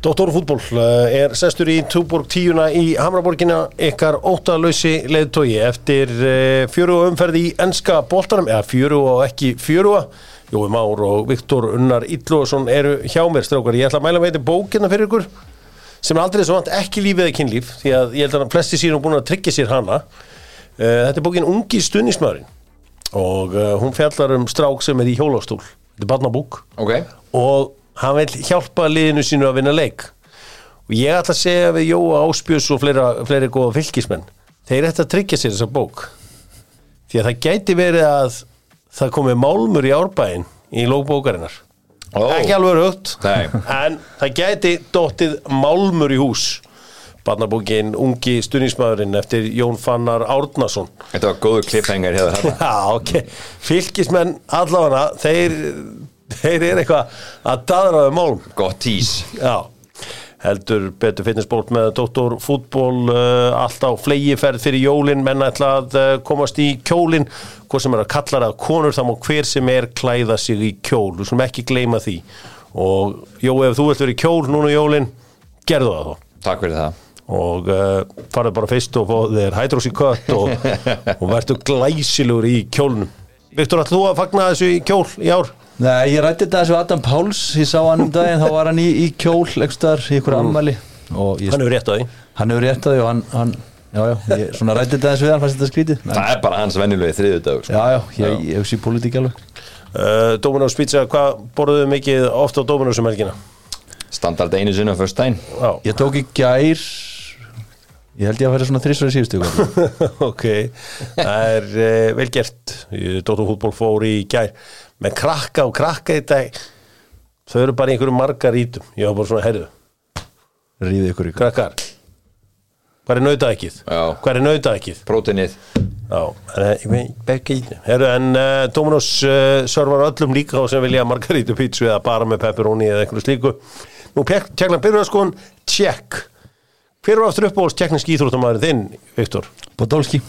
Dóttórfútból eh, er sestur í Túborg tíuna í Hamraborgina ykkar óttalösi leðtogi eftir eh, fjöru umferði í enska boltanum, eða fjöru og ekki fjöru Jói Már og Viktor Unnar Íllúarsson eru hjá mér strákar, ég ætla að mæla með þetta bókina fyrir ykkur sem er aldrei svo vant ekki lífið eða kynlíf því að ég held að flesti síðan búin að tryggja sér hana. Eh, Þetta er bókin Ungi Stunnismörin og hún fjallar um strák sem er í hjólastól. Þetta er barnabók. Ok, og hann vil hjálpa liðinu sínu að vinna leik. Og ég ætla að segja við Jóa Áspjörs og fleira, fleiri góða fylgismenn þeir ætla að tryggja sér þessa bók. Því að það gæti verið að það komi málmur í árbæin í lókbókarinnar Ó. ekki alveg Nei. en það gæti dottið málmur í hús. Barnabókin Ungi Stunningsmaðurinn eftir Jón Fannar Árnason. Þetta var góður kliffhengar hér þarna. Já, ok, fylgismenn allavega, þeir, þeir eru eitthvað að daðra við málum. Gott tís Já, heldur betur fitnessbólt með Dóttor fútból uh, allt á flegiferð fyrir jólin. Menn ætla að uh, komast í kjólin. Hvað sem er að kallar að konur þá má hver sem er klæða sig í kjól. Þú sem ekki gleyma því. Og jó, ef þú vilt vera í kjól núna í jólin gerðu það þá. Takk fyrir það. Og uh, farðu bara fyrst og fóðu þér hydroxy cut og, og verður glæsilegur í kjólnum. Viktor, ætlum þú að fagna þessu í kjól í ár? Nei, ég rætti þetta þessu Adam Páls ég sá hann um daginn, þá var hann í, í kjól ekstar í ykkur ammæli og ég, Hann hefur rétt á því. Hann hefur rétt að því og hann, hann já, já, ég svona rætti þetta þessu við hann fannst þetta skrítið. Það er bara hans venjulegi þriðu dag sko. Já, já, ég, ég hugsi í politík alveg. Uh, Dominos Pizza, hvað borðuðu mikið ofta á Dominos um helgina? Standard einu sinni á först dæn Já, Ég tók í gær ég held ég að vera svona þrísverði síðustu ok Það er uh, vel gert. Dóttum fútból fór í gær með krakka og krakka í dag þau eru bara einhverju margar ítum ég var bara svona, herðu, Ríði ykkur ykkur krakkar hvað er nautaðekið? Já. Hvað er nautaðekið? Prótinið. Herru, en uh, Dominos uh, servar öllum líka á sem vilja margarítu pítsu eða bara með pepperoni eða einhverju slíku. Nú, tjekkna byrjarskon, tjekk. Hver var aftur upp á tjekknisk íþróttamæður þinn, Viktor? Podolski,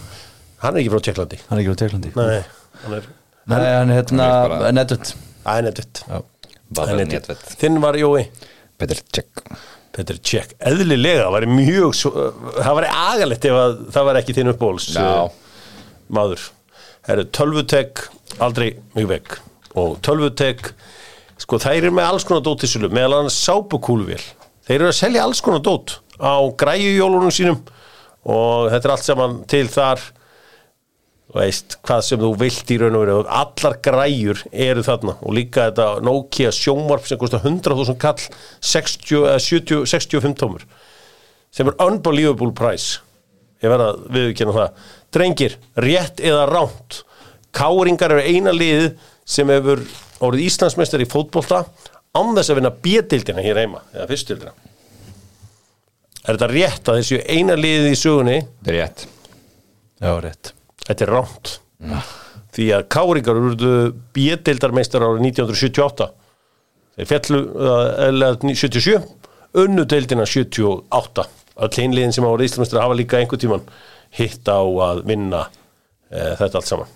Hann er ekki frá Tjekklandi. hann er ekki á Teklandi Nei, hann er, Nei, hann er hérna Hann er bara- Netut það er. Já. Badar netvett Þinn var Jói. Peter Check Þetta er tjekk. Eðlilega, það væri mjög, svo- það væri agalegt ef að það var ekki þinn uppbóls. Já, maður Herru, tölvutek, aldrei mjög vekk og tölvutek sko þær eru með alls konar dót í sölu meðal annars sápukúluvél þeir eru að selja alls konar dót á græjujólunum sínum og þetta er allt saman til þar veist, hvað sem þú vilt í raun og veru allar græjur eru þarna. Og líka þetta Nokia sjónvarp sem kostar 100.000 kall 60, eða 70, 65 tómur. Sem er unbelievable price. Ég verða að viðurkenna það. Drengir, rétt eða ránt káringar eru eina liðið sem hefur orðið Íslandsmeistar í fótbolta án þess að vinna B-dildina hér heima, eða fyrstdildina er þetta rétt að þessu eina liðið í sögunni? Þetta er rétt. Já, rétt þetta er ránt því að káringar eru B-dildarmeistar árið 1978 þeir fjallu eða 77 unnu deildina 78 öll hinliðin sem ára Íslandsmeistar hafa líka einhver tíman hitt á að vinna e, þetta allt saman.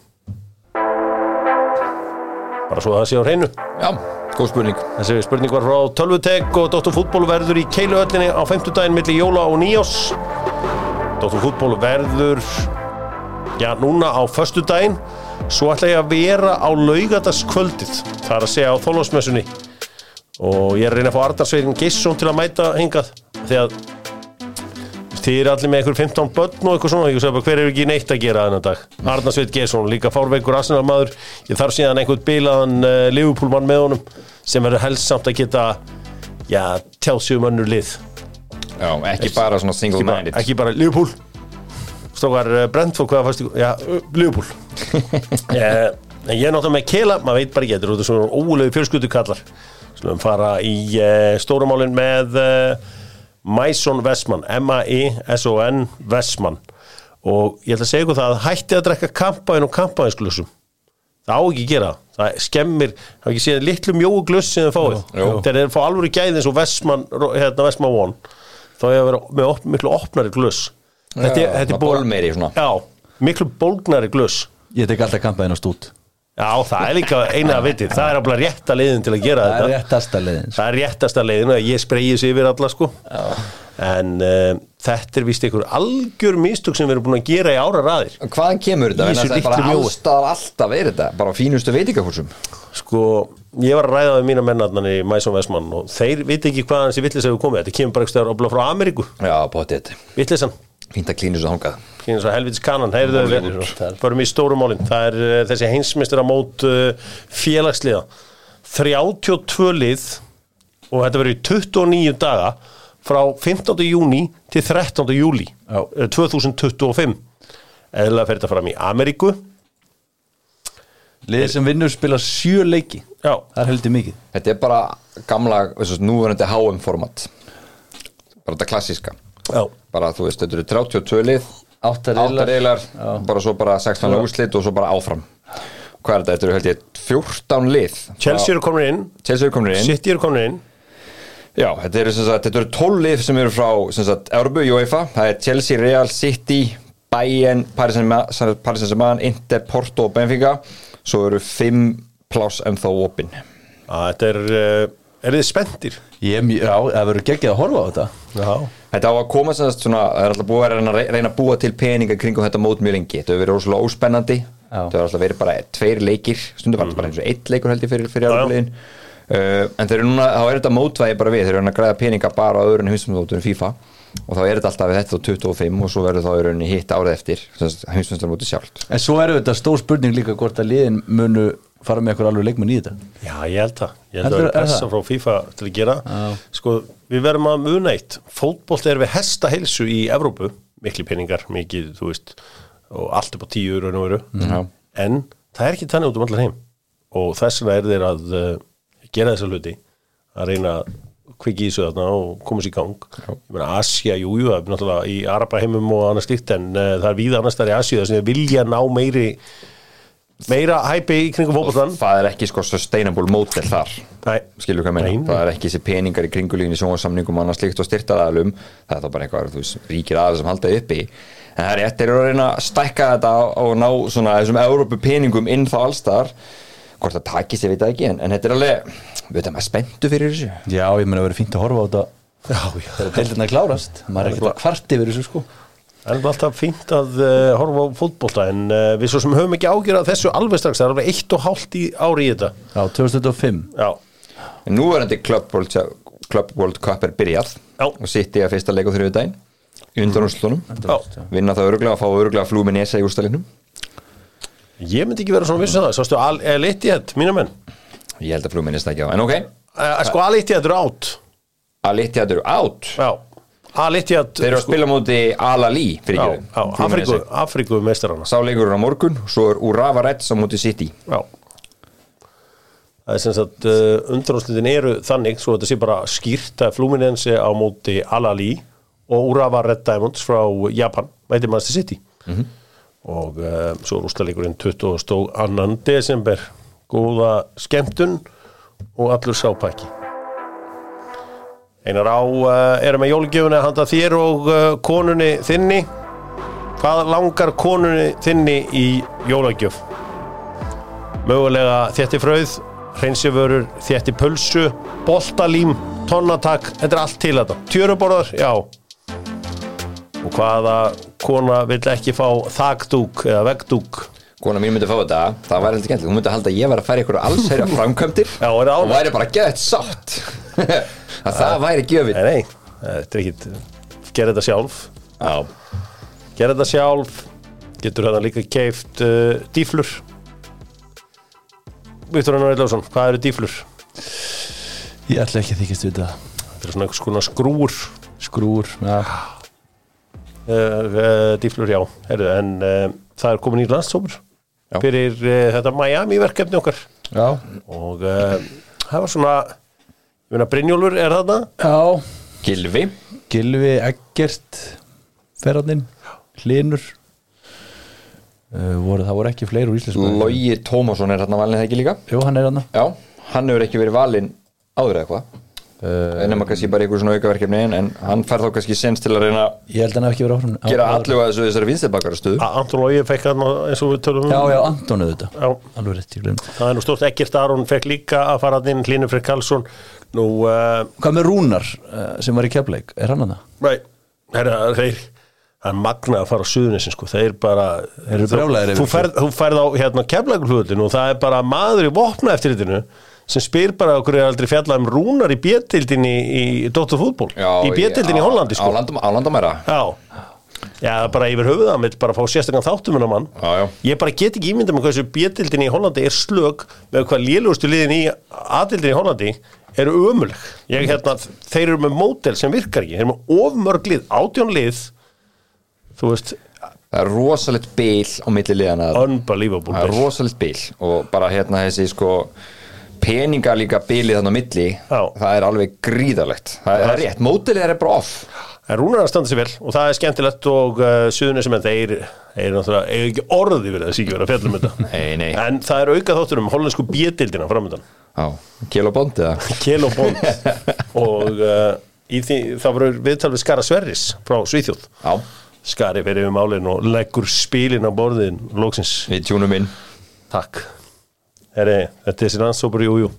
Bara svo að það sé á hreinu. Já, góð spurning. Þessi spurning var frá Tölvutek og Dóttur fútból verður í keiluöllinni á 50 daginn milli jóla og nýjós Dóttur fútból verður já núna á föstu daginn svo ætla ég að vera á laugardagskvöldið það er að segja á þólásmessunni og ég er að reyna að fá Ardarsveirin Geisson til að mæta hingað því að þið eru allir með einhver 15 börn og eitthvað svona ég sagði bara hver er ekki neitt að gera þennan dag? Arnarsveit Geisson, líka fárveikur Arsenal maður ég þarf síðan einhvern bilaðan uh, Liverpool-mann með honum sem verður helst samt að geta já, tjálsið um önnur lið. Já, ekki bara svona single-minded. ekki bara Liverpool stókar uh, Brentford hvaða fannst ykkur já, uh, en ég er náttúrulega með Kela maður veit bara ekki, þetta eru svona óulegu fjölskyldu kallar Slum fara í uh, stórumálin með Mason Vestmann M-A-I-S-O-N Vestmann og ég ætla að segja ykkur það að hætti að drekka kampaðin og kampaðinsglössum það á ekki að gera. Það. það skemmir, það ekki séð litlu mjóu glöss sem þið fáið, þegar þeir fá alveg gæði eins og Vestmann, hérna Vestmann One. Þá er að vera með op, miklu opnari glöss þetta, er- þetta er bólmeiri svona. já, miklu bólgnari glöss Ég tek alltaf kampaðinn á stút. Já, það er líka eina að viti. Það er alveg rétta leiðin til að gera það er þetta. réttasta leiðin. Það er réttasta leiðin að ég spreyið sér yfir alla sko. En uh, þetta er vist einhver algjör mistök sem við erum búin að gera í ára raðir Hvaðan kemur þetta? Þessu þess að bara litlu mjói. allstað alltaf er þetta. Bara fínustu veitingahúsum Sko, ég var að ræða við mína mennarnan í Mæsson Vestmann og þeir viti ekki hvaðan þessi villis hefur komið. Þetta kemur bara obla frá Ameríku. Já, bóttið Villisan, Fínt að klínu svo hangað kynna svo helvitis kanan Heyrðu við, förum í stóru málin. Það er uh, þessi heimsmyndstur á mót uh, félagsliða. 32 lið og þetta verður í 29 daga frá 15. júni til 13. júli Já. eh, 2025 eða fer þetta fram í Ameríku. Liðið sem vinnur spila sjö leiki. Já, það er heldur mikið. Þetta er bara gamla, núverandi HM format. Bara þetta klassíska. Já, Bara þú veist, þetta eru 32 lið. Átta Átta riðlar. reylar Bara svo bara 16 úrslit og svo bara áfram. Hvað er þetta? Þetta eru held ég 14 lið. Chelsea eru komin inn. Chelsea eru komin inn. City eru komin inn. Já, þetta eru, sem sagt, þetta eru 12 lið sem eru frá sem sagt, Európu, UEFA. Það er Chelsea, Real, City, Bayern Paris Saint- Paris Saint-Germain, Inter, Porto og Benfica. Svo eru 5 pláss ennþá opinn að Þetta er, uh, er þið spenntir? ég, já, það verður geggjað að horfa á þetta. Já Þetta á að koma sem sagt svona, það er alltaf búið að reyna, reyna að búa til peninga kringum þetta mót mjög lengi. Þetta hefur verið rosalega óspennandi, þetta hefur alltaf verið bara tveir leikir, stundum var þetta bara eins og eitt leikur held ég fyrir, fyrir árabliðin. Uh, en þeir eru núna, þá er þetta mótvægi bara við, þeir eru að græða peninga bara á öðrun hinsmjöndmótunum FIFA og þá er þetta alltaf við þetta á 25 og svo verður þá í rauninni hitt árið eftir, hinsmjöndmóti sjálft. en svo eru þetta stór spurning líka hvort að liðin munu fara með eitthvað alveg leikmenn í þetta Já, ég held það. Ég held að Heldur- það er pressa frá FIFA til að gera. Já. Sko, við verðum að muna eitt. Fótbolt er við hesta heilsu í Evrópu. Mikli peningar, mikið, þú veist, og allt upp á tíu og veru. Já. En það er ekki þannig út um allar heim. Og þess vegna er þeir að uh, gera þessa hluti. Að reyna að kvikki í þessu þarna og koma sér í gang. Ég meina, Asja, jú, jú, það er náttúrulega í Araba heimum og annars slíkt, en uh, það er víða annars þar í þar sem þeir vilja ná meiri meira hæpi í kringum fótboltan. Það er ekki sko sustainable model þar. Nei. skilur hvað meina, Nei, það er ekki þessi peningar í kringulínu sjónvarsamningum og annað slíkt og styrtaðalum það er þá bara eitthvað, þú veist, ríkir aðeins sem halda uppi en það er rétt, þeir eru að reyna að stækka þetta og ná svona þessum Európu peningum inn þá allstar hvort það takist, ég veit það ekki, en, en þetta er alveg við veitum að spenntu fyrir þessu já, ég meina að verður fínt að horfa á þetta Já, já. þegar deildina klárast maður er ekkert að kvart yfir þessu sko Það er alltaf fínt að uh, horfa á fótbolta en uh, við svo sem höfum ekki ágjörað þessu alveg strax, það er alveg eitt og hálft í ári í þetta. já, 2025 Já, en nú er þetta Club World, Club World Cup er byrjað Já. og sitt í að fyrsta leik á þrjöðu daginn í undanúrslunum, já. vinna það öruglega og fá öruglega flú með nesa í úrstælinum Ég myndi ekki vera svona vissu það, sástu Al-Ittihad, mína menn. ég held að flú með nesa ekki á, en ok Uh, sko Al-Ittihad eru átt. að litja þetta eru out Já, Al-Ittihad. Þeir eru að spila móti Al-Ali Afríku meistarana. Sá leikur er á morgun, svo er Urava Reds á móti City Já. Það er sem sagt, uh, undanúrslitin eru þannig, svo þetta sé bara skýrt að Fluminense á móti Al-Ali og Urawa Red Diamonds frá Japan, mæti Manchester City. Og uh, svo er úrstæðleikurinn 22. desember. Góða skemmtun og allur sápæki. Einar á uh, erum með jólgjöfuna handa þér og uh, konunni þinni. Hvað langar konunni þinni í jólagjöf? mögulega þétti fröð hreinsiförur, þétti pulsu boltalím, tonnatak þetta er allt til þetta, tjöruborðar, já. Og hvaða kona vill ekki fá þakdúk eða veggdúk Kona mín myndi fá þetta, það væri heldur skemmtileg Hún myndi halda að ég væri að færa ykkur allsherja framkvæmdir Já, Og væri bara gett sátt að það væri gjöfin. Nei, nei, þetta er ekkit gera þetta sjálf. Já, gera þetta sjálf getur hérna líka keift uh, dýflur. Viktor Einar Eilásson, hvað eru dýflur? ég ætla ekki að þykist við þetta þetta er svona einhvers konar skrúur skrúur, já, uh, uh, dýflur, já, heyrðu, en uh, það er komin í landstofur fyrir uh, þetta Miami verkefni okkar. Já, og uh, það var svona meina Brynjólfur er þarna. Já. Gilvi Gilvi, Eggert Ferrandinn, Hlinur uh, voru, það voru ekki fleiri úr íslensku Logi Tómasson er hérna valin það ekki líka? Jú, hann er hann Já, hann hefur ekki verið valin áður eða hvað en nema kannski bara einhver svona aukaverkefni en, en hann fær þá kannski sens til að reyna Ég held að hann hef ekki verið áfram gera allu að þessu þessari A- Anton Lógi fekk hann eins og við tölum um. Já, já, Antonu þetta Já. Alveg rétt, ég glemt Það er nú stórt. Ekkert Aron fekk líka að fara inn Hlynur Freyr Karlsson Nú, uh, Hvað með Rúnar uh, sem var í kefleik, er hann að það? nei Það er magna að fara á suðunissin sko. Þeir bara Þeir eru brjálæðir Þú færð, þú færð á hérna keflaglhlutin og það er bara maður í vopna eftir þetta sem spyr bara okkur er aldrei fjallað um rúnar í bjötildinni í, í Dóttur fútból í bjötildinni í Hollandi sko. á landamæra. Já, já bara yfir höfuð að mitt bara fá sérstakann þáttum hennar mann. Já, já. Ég bara get ekki ímynda með hversu bjötildinni í Hollandi er slög með hvað lélugustu liðin í aðildinni í Hollandi eru ömuleg Ég hérna, þeir eru með mótel sem virkar ekki. Þeir eru með ofmörg lið, átjón lið þú veist, það er rosalegt bil á milli liðana unbelievable það er rosalegt bil. Og bara hérna þessi sko peninga líka bilið þannig á milli Já. það er alveg gríðalegt það, það er rétt, mótilið er bara off En Rúnar er að standa sér vel og það er skemmtilegt og uh, suðunisum en þeir er náttúrulega eiga ekki orði verið að síkja verið að fjalla um þetta. Nei, nei. En það er auka þáttur um hollensku bjötildina framöndan Já, Kjell og Bond eða? Kjell og Bond. Og uh, því, það voru viðtal við Skara Sverris frá Svíþjóð. Já, Skari fyrir við málin og leggur spilin á borðin lóksins, við tjúnum inn. Takk. Heri, þetta er þessi rannsópur, jú, jú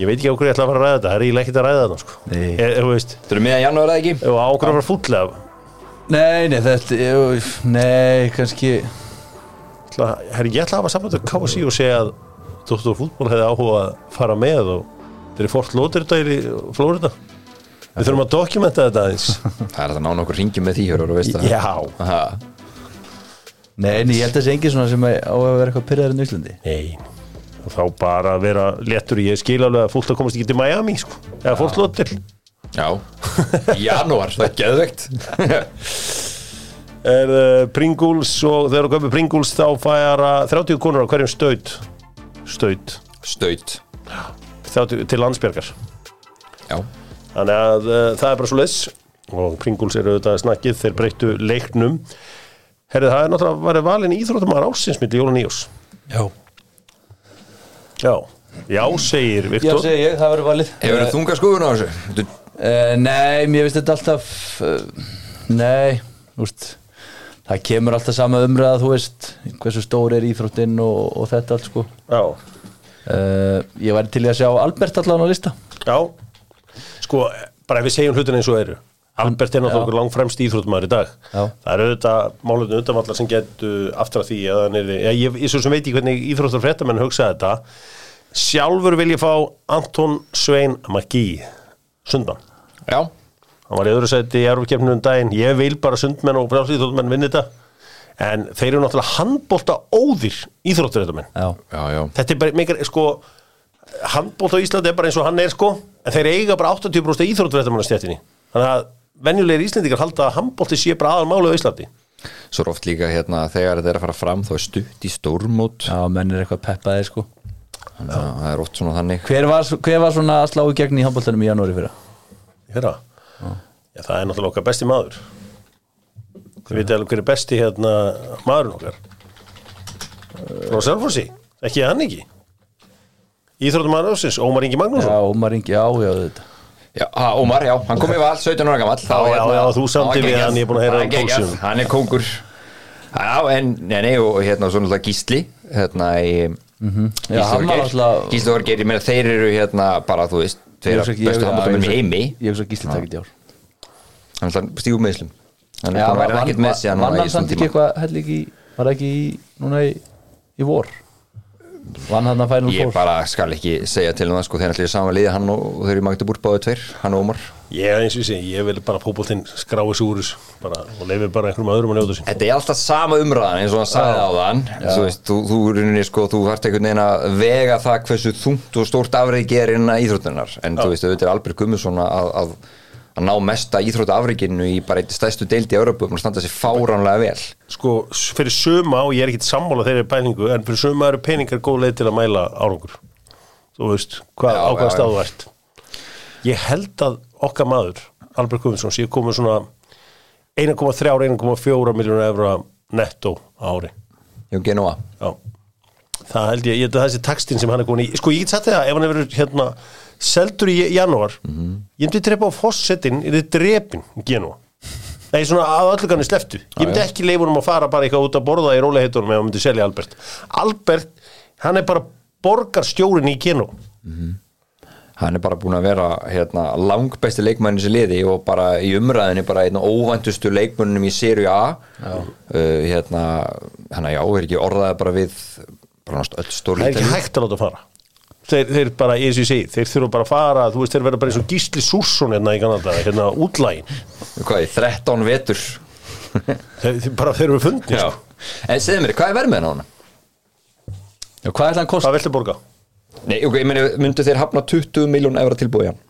Ég veit ekki á hverju ég ætla að fara að ræða þetta, það er eiginlega ekkert að ræða þetta sko. Nei. ég, Þú veist, Þú eru miðan janúar eða ekki? ef á hverju að fara fúllega Nei, nei, þetta ég, Nei, kannski. Ætla, herri, ég ætla að hafa samband við KSI og segja að Dóttur fútból hefði áhuga að fara með og þeir eru fórt lótir þetta í Flórida Við þurfum að dokumenta þetta aðeins. Það er það nána okkur ringi með því hörur og veist það. Já, Aha. Nei, en ég held að það sé engin svona sem á að vera eitthvað pyrraður en Íslandi. Nei og þá bara að vera léttur ég skil alveg að fólk að komast ekki til Miami sko. eða fórt lótir Já, í janúar, það er geðvegt er uh, Pringles og þegar þú köpir Pringles þá færa 30 konur á hverjum staut. Staut. Staut. 30, til landsbjörgar Já, þannig að uh, það er bara svo leys og Pringles eru auðvitað snakkið þeir breyttu leiknum. Herrið það er náttúrulega varðið valin íþróttumar ásins milli Jólan Íos Já já, já segir Já, Viktor. segi ég, það verður valið. Hefur þið þunga skoðun á þessu? Þú- Uh, nei, mér finnst þetta alltaf uh, Nei, úst Það kemur alltaf sama umræða, þú veist hversu stór er íþróttin og, og þetta allt sko. Já, uh, Ég væri til að sjá Albert allan á lista. Já. Sko, bara ef við segjum hlutin eins og eru Albert er náttúrulega langfremst íþróttumar í dag. Já. það eru auðvitað málefni undanvallar sem getu aftur að því að hann er ég, ég, ég svo sem veit ekki hvernig íþróttar fréttamenn hugsa þetta. Sjálfur vil ég fá Anton Svein Magí Sundmann. Já, hann var í öðru seti í erfkefninu um daginn. Ég vil bara sundmenn og frjálsíþróttmenn vinna þetta. En þeir eru náttúrulega handbólta óðir íþróttarréttamenn Já, já, já. Þetta er bara mikil sko handbólt á Íslandi er bara eins og hann er sko en þeir eiga bara 80% íþróttarréttamannastjættinni þannig að venjulegir Íslendingar halda að handbólti sé bara aðal málu á Íslandi. Svo er oft líka hérna þegar þetta er að fara fram þá er stutt í stórmót. Já menn er eitthvað peppaði sko. Þannig að það er oft svona þannig. Hver var, hver var svona að slá í gegn í handbóltanum í janúari fyrra? Hérna, já, það er náttúrulega okkar besti maður. Þið veitir alveg hver er besti hérna maðurinn okkar. Frá Selfossi, ekki hann ekki? Íþróttum maður ásins, Ómar Ingi Já, Magnússon Ómar Ingi, já, já, þetta Já, Ómar, já, hann kom í val 17 ára gamall Já, já, já, þú samdi við hann, ég er búin að heyra um pólsum. Hann er kóngur. Já, en, nei, nei, og hérna svo náttúrulega Gísli hérna í Mhm. Hann var Gísli Þorgeir, ég meina þeir eru hérna bara, þú veist, þeir eru bestu já, handbóltamennum í heimi. Ég hugsa að Gísli takit í ár. Hann stígum meðslum Hann er Já, búin að vera vann- ekkert með vann núna í hann samt ekki eitthvað held ekki, var ekki í, núna í vor vann hann að Final Ég bara skal ekki segja til um það sko þeir ætla í saman liði hann og, og þeir eru mægtu búrt báðu tveir, hann og Ómar. Ég er eins og ég vil bara fótboltinn skrái þessu bara, og leifi bara einhverjum öðrum að njóta sín. Þetta er alltaf sama umræðan eins og hann sagði á þann þú veist, þú, þú, rauninni, sko, þú þarft einhvern veginn að vega það hversu þungt og stórt afreiki er innan íþróttunar en þú veist, auðvitað er Albert Gummusson að, að, að ná mesta íþróttaafreikinu í bara eitt stæstu deildi í Európu og standa sér fáránlega vel. Sko, fyrir suma, og ég er ekkit sammála þeirri pælingu, en fyrir suma eru peningar góð leið til að mæla árangur. Þú veist, hvað, á já, stað þú ert. Ég held að okkar maður, Albert Guðmundsson, sé komið svona 1,3-1,4 miljónu evra netto á ári. Jón Genoa Já. það held ég, ég held að þessi textin sem hann er komin í. Sko ég get sagt það, ef hann hefur verið hérna seldur í janúar. Ég myndi drepa á fossetin, er þið drepin í janúar. Nei, svona að öllu kannu sleftu Ég myndi ekki leifunum að fara bara eitthvað út að borða í róliheitunum ef hann myndi selja Albert. Albert, hann er bara borgarstjórin í Keno hann er bara búin að vera hérna, langbæsti leikmænin sem liði og bara í umræðinni bara einn óvæntustu leikmönnum í Serie A. Uh, hérna, hann að já, er ekki orðaði bara við bara náttúrulega öll stór Það er ekki hægt að láta fara Þeir, þeir bara, eins og ég segi, þeir þurfa bara að fara þú veist, þeir verða bara eins og Gísli Súrsson hérna í Kanada, hérna útlægin hvað, í 13 vetur þeir, þeir, bara þeir eru fundni já. sko. en segðu mér, hvað er verð með hann? Já, hvað er það að kosta? Hvað viltu borga? Nei, ok, ég meni, myndu þeir hafna 20 miljón evra tilbúið hann?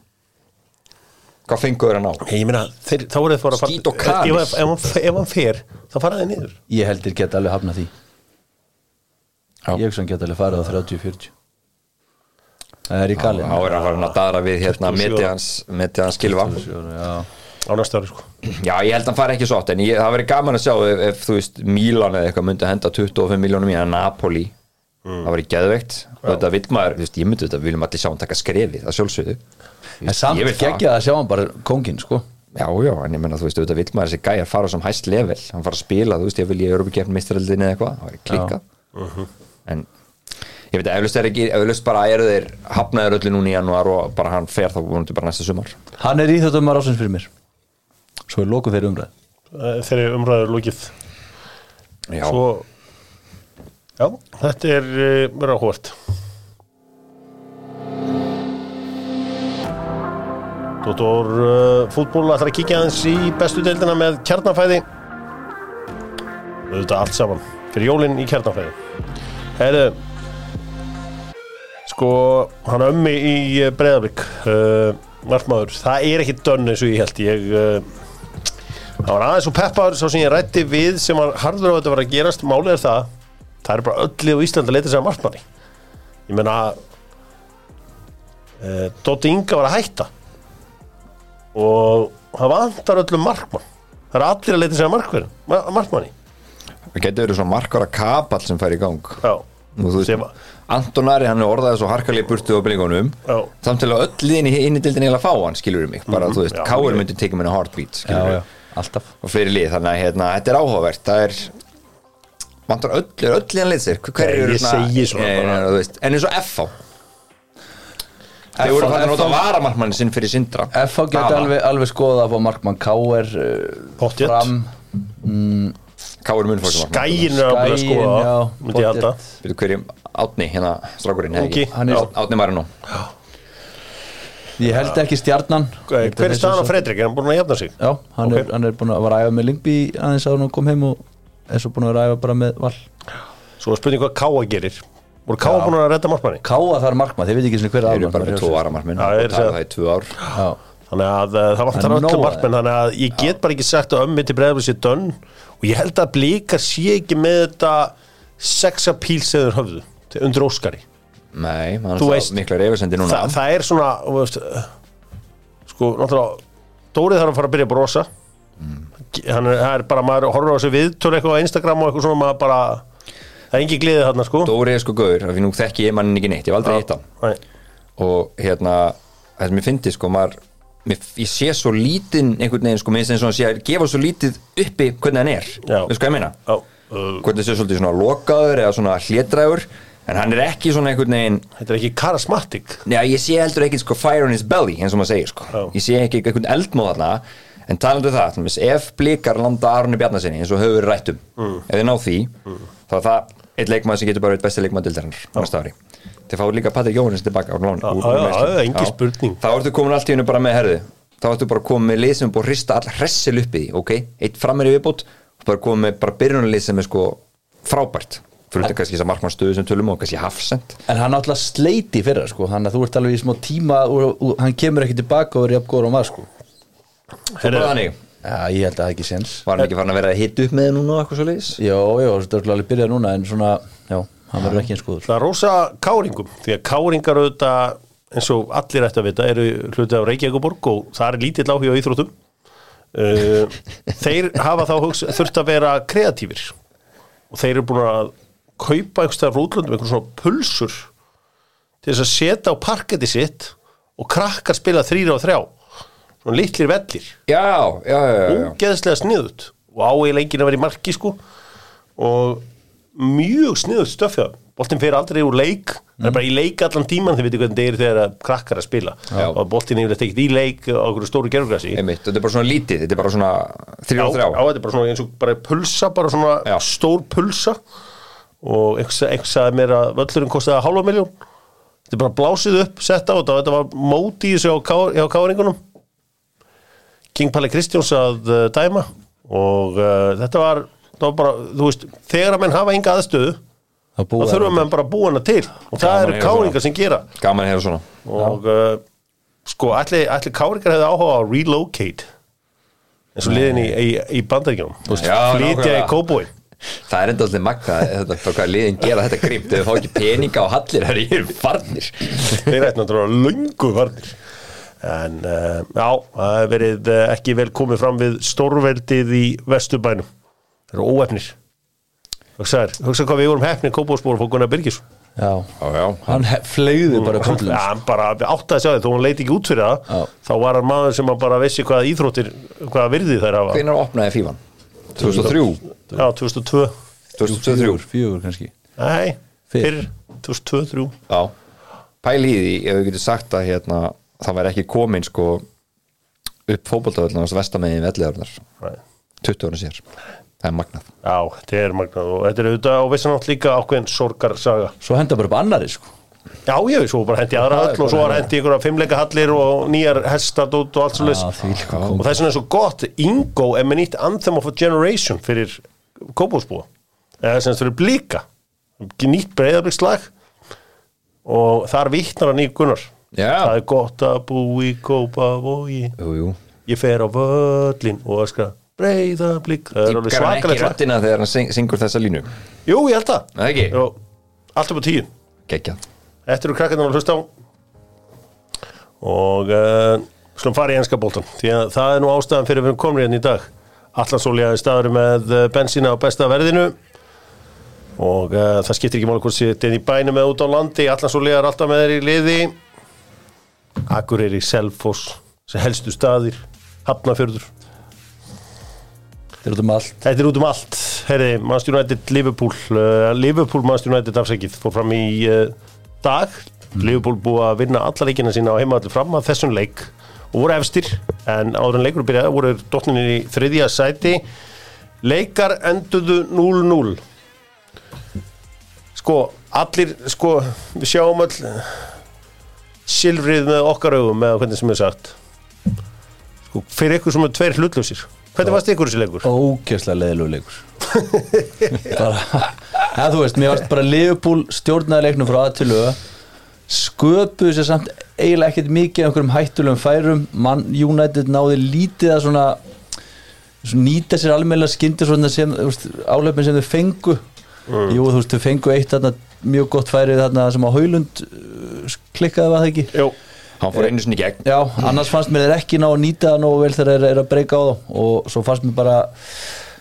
Hvað fengur hann á? Nei, ég meina, þeir, þá er þeir fara að fara Skít og ef, kanis. ef, ef, hann- ef hann fer, þá fara þeir niður Ég heldur geta alveg hafnað því Já. Ég hugsa hann geta alveg farið á 30-40 Það er í galið Þá er hann farin að dara við hérna 27. metið hans, Já, á næsta ári sko. Já, ég held að hann fari ekki svo oft en ég, það verið gaman að sjá ef, ef þú veist Mílan eða eitthvað myndi henda 25 miljónum í að Napoli það verið geðveikt. Og þetta vil maður, þú veist, ég myndi þetta viljum allir sjá hann taka skrefið, það sjálfsögðu. En samt Ég vil það. geggja að sjá hann bara kóngin sko. Já, já, en ég menna, þú veist, þetta vil maður þessi gæjar fara sem hæst level, hann fara að spila, þú veist, ég vil ég ég veit að eflaust er ekki, eflaust bara eru þeir hafnaður öllu núna í janúar og bara hann fer þá vonandi bara næsta sumar. Hann er í þetta maður ásins fyrir mér. Svo er lokuð þeirri umræð Eh, þegar umræður lókið Já, Svo, já, þetta er uh, mér áhvert Dóttor uh, fútból ætlar að kíkja aðeins í bestu deildina með kjarnafæði. Auðvitað allt saman fyrir jólinn í kjarnafæði. Herðu sko, hann ömmi í breyðablík uh, markmaður, það er ekki dönn eins og ég held ég Það var aðeins og peppaður svo sem ég rætti við sem var harður á þetta var að gerast. Málið er það, það er bara öllu á Íslandi að leita sér að markmanni ég meina e, Dótti Inga var að hætta. Og það vantar öllum markmann. Það er allir að leita sér að markmanni, ma markmanni. það getur verið svona markara kapall sem fær í gang. Já, Nú, Sem- Antonari hann er orðaði svo harkalið burtu á byggingunum Já. samt til að öll liðin í inni dildin eiginlega fá hann skilur mig, bara þú veist, Káur myndi tekið heartbeat skilur já, alltaf. Og fleiri lið, þannig að hérna, þetta er áhugavert. Það er vantar öll, er öll liðan lið sér hver Nei, eru svona Nei, bara. nei, þú veist, en eins og FH þeir voru fann að nota varamarkmannin sinn fyrir Sindra. FH geti alveg, alveg skoða að fá markmann K.R. Pottþétt. fram Káur mun fór sem Skæin er að skoða. Veitu hverjum Átni, hérna strákurinn Ungi. ekki? Hann er- Já, Átni Marino Ég held ekki stjarnan Hver er staðan á Fredrik, er hann búin að jafna sig? Já, hann, Ok. er, hann er búin að æfa með Lingby aðeins að hann kom heim og er svo búin að æfa bara með val Svo er spurning hvað Káa gerir voru Káa búin að redda markmanni? Káa þar markmann, þeir veit ekki svona hver þeir er eru bara með tvo varamarkmenn Já, og er segja. það í tvö ár Já, Þannig að uh, það vantar Það öllu markmenn Þannig að ég get bara ekki sagt að ömmi til breyðabli sér dönn og ég held að blíkar sé ekki með þetta sexapíl þeir höfðu til undir Óskari. Nei, Þú er veist, það mikla reyfasendi núna. Þa, það er svona veist, sko, náttúrulega Dórið þarf að fara að byrja að brosa. Hann er, það er bara, maður horfir á þessu viðtölu eitthvað á Instagram og eitthvað svona maður bara, það er engin gleðið þarna sko. Dóri er sko gauður, af því nú þekki ég mannin ekki neitt ég hef aldrei hitt Nei. og hérna, það sem ég fyndi sko maður, ég sé svo lítinn einhvern veginn sko, mér finnst eins og hann sé að gefa svo lítið uppi hvernig hann er. Veist hvað ég meina? Já, uh, hvernig sé svolítið svona lokaður eða svona hlétræður en hann er ekki svona einhvern veginn þetta er ekki charismatic Já, ég sé heldur ekki sko fire on his belly eins og maður segir sko. Já. ég sé ekki einhvern eldmóð þarna en talandu um það, til ef blikar landa Arni Bjarnasinni eins og höfur rættum Mm. ef þið ná því, þá er það eitt leikmaður sem getur bara eitt besti leikmaður dildarinnar næsta þið fáið líka Patrik Jóhannes tilbaka já, meiðslum. já, engin Já. spurning. þá ertu komin allt í hennu bara með herðu þá ertu bara komin með lið sem er búið að hrista all hressil upp í því, ok, eitt frammeir í viðbót og bara komin með bara byrjunarlið sem er sko frábært fyrir þetta kannski þess að markmannstöðu sem tölum og kannski hafsend En hann náttúrulega sleiti fyrir sko Þannig að þú ert alveg í smá tíma og, og hann kemur ekki tilbaka og er jafn góður og maður sko Svo bara þannig Já, ég held að það ekki séns Var hann ekki farin að vera að hita upp með þið núna og eitthvað svo leiðis? Jó, jó, þetta er alveg byrjað núna En svona, já, hann verður ekki eins góður. Það er rosa káringum því að káringar auðvitað eins og allir ættu að vita eru hluti af Reykjavíkuborg og það er lítill áhuga á íþróttum. Uh, þeir hafa þá þurft að vera kreatífir. Og þeir eru búin að kaupa einhverstaðar frá útlöndum einhver svona pulsur til þess að setja á parketti sitt og krakkar spila þrýra og þrjá. Svona litlir vellir. Já, já, já, já, ógeðslega sniðut og áeiginlega enginn að vera í marki sko. Og mjög sniðut stöfja boltinn fer aldrei úr leik. Það er bara í leik allan tíman þið veitir hvernig það er þegar krakkar að spila. Já. og boltinn er yfirleitt ekkert í leik á okkur stóru gerfugrassi Einmitt, þetta er bara svona lítið, þetta er bara svona þrjá þrjá. á, þetta er bara svona eins og bara pulsa bara svona Já. stór pulsa. Og einhver sagði mér að völlurinn kostiði hálfa miljón þetta er bara blásið upp, sett á þetta þetta var móti í þessu á káringunum King Palli Kristjóns að uh, dæma. Og uh, þetta var bara, þú veist þegar að menn hafa enga aðstöðu Það þá þurfum menn bara að búa hana til. Og það Gaman eru að heyra káringar sem gera. Gaman að heyra svona. Og uh, sko, allir, allir káringar hefði áhuga á að relocate eins og liðin í, í, í bandaríkjum Já, flytja í kóbói Það er enda alltaf þetta bara hvað liðin gera þetta grímt. Þau fá ekki peninga á hallir það eru farnir. Þeir ætti náttúrulega löngu varnir en uh, já, það hefur verið uh, ekki vel komið fram við stórveldið í vesturbænum þeir eru óefnir hugsaður, hugsa hvað við vorum hefnir kóbóspór og fór Gunnar Birgis Já, Já, já, hann fleygði bara pöllum ja, hann bara átti að sjá þið, þó hann leiti ekki út fyrir það Já. þá var hann maður sem að bara vissi hvað íþróttir hvað virði þær hafa hvenær opnaði fífan? 2003? já, 2002 2003? Fjögur, fjögur kannski nei, Fyrr. fyrr 2002-2003 Já, því ef við getum sagt að hérna, það væri ekki komin sko upp fótboltavöldunars vestamegin velliðarnar Nei. 20 ára sér það er magnað Já, þetta er magnað og þetta er auðvitað á vissanátt líka ákveðin sorgarsaga. Svo henda bara upp annari sko Já, ég, svo bara hendi aðra höll og svo var hendi ykkur fimmleika hallir og nýjar hestadót og allt svo leys. Já, því líka Og það er svona svo gott, Ingo er með nýtt Anthem of a Generation fyrir kópásbúa. Eða sem fyrir blíka. Nýtt breyðabrikslag og þar vittnar hann í Gunnar. Já. Það er gott að bú í Kópavogi. Ég fer á völlin og öskra breyðablík. Það er alveg hann ekki svakalegt lag. rættina þegar hann syng- syngur þessa línu Jú, ég held það. Það ekki? Jú, allt upp á tíu. Geggjað Þetta eru krakkarnar að hlusta á og uh, slum fara í enska bóltan því að það er nú ástæðan fyrir við komin hérna í dag Allansólja er staður með uh, bensína á besta verðinu og uh, það skiptir ekki máli hvort þetta er í bænum eða út á landi Allansólja er alltaf með þeir í liði Akureyri, Selfoss sem helstu staðir Hafnafjörður Þetta er út um allt. Þetta er út um allt, herri, Manchester United Liverpool, uh, Liverpool Manchester United afsækið fór fram í uh, dag. Liverpool búið að vinna alla leikina sína á heimaðallir fram að þessum leik. Og voru efstir, en áður en leikur byrjaði voru dotninir í þriðja sæti. Leikar enduðu 0-0 sko, allir sko, við sjáum öll silfrið með okkar augum með hvernig sem er sagt. Sko, fyrir ykkur sem er tveir hlutlausir hvernig varst ykkur þessi leikur? Ógeðslega leðilegu leikur. Bara, ja, Þú veist, mér varst bara Liverpool stjórnaði leiknum frá að til löga sköpuðu sér samt eiginlega ekkert mikið einhverjum hættulegum færum. Man United náði lítið að svona, svona nýta sér almennilega skyndir svona sem, áleipin sem þau fengu. Jú, þú veist, þau fengu eitt þarna mjög gott færið þarna sem á Haulund uh, klikkaði var það ekki? Jó, Hann fór einu sinni í gegn. Já, annars fannst mér þeir ekki ná að nýta það nógu vel þegar þeir eru að breyka á þá. Og svo fannst mér bara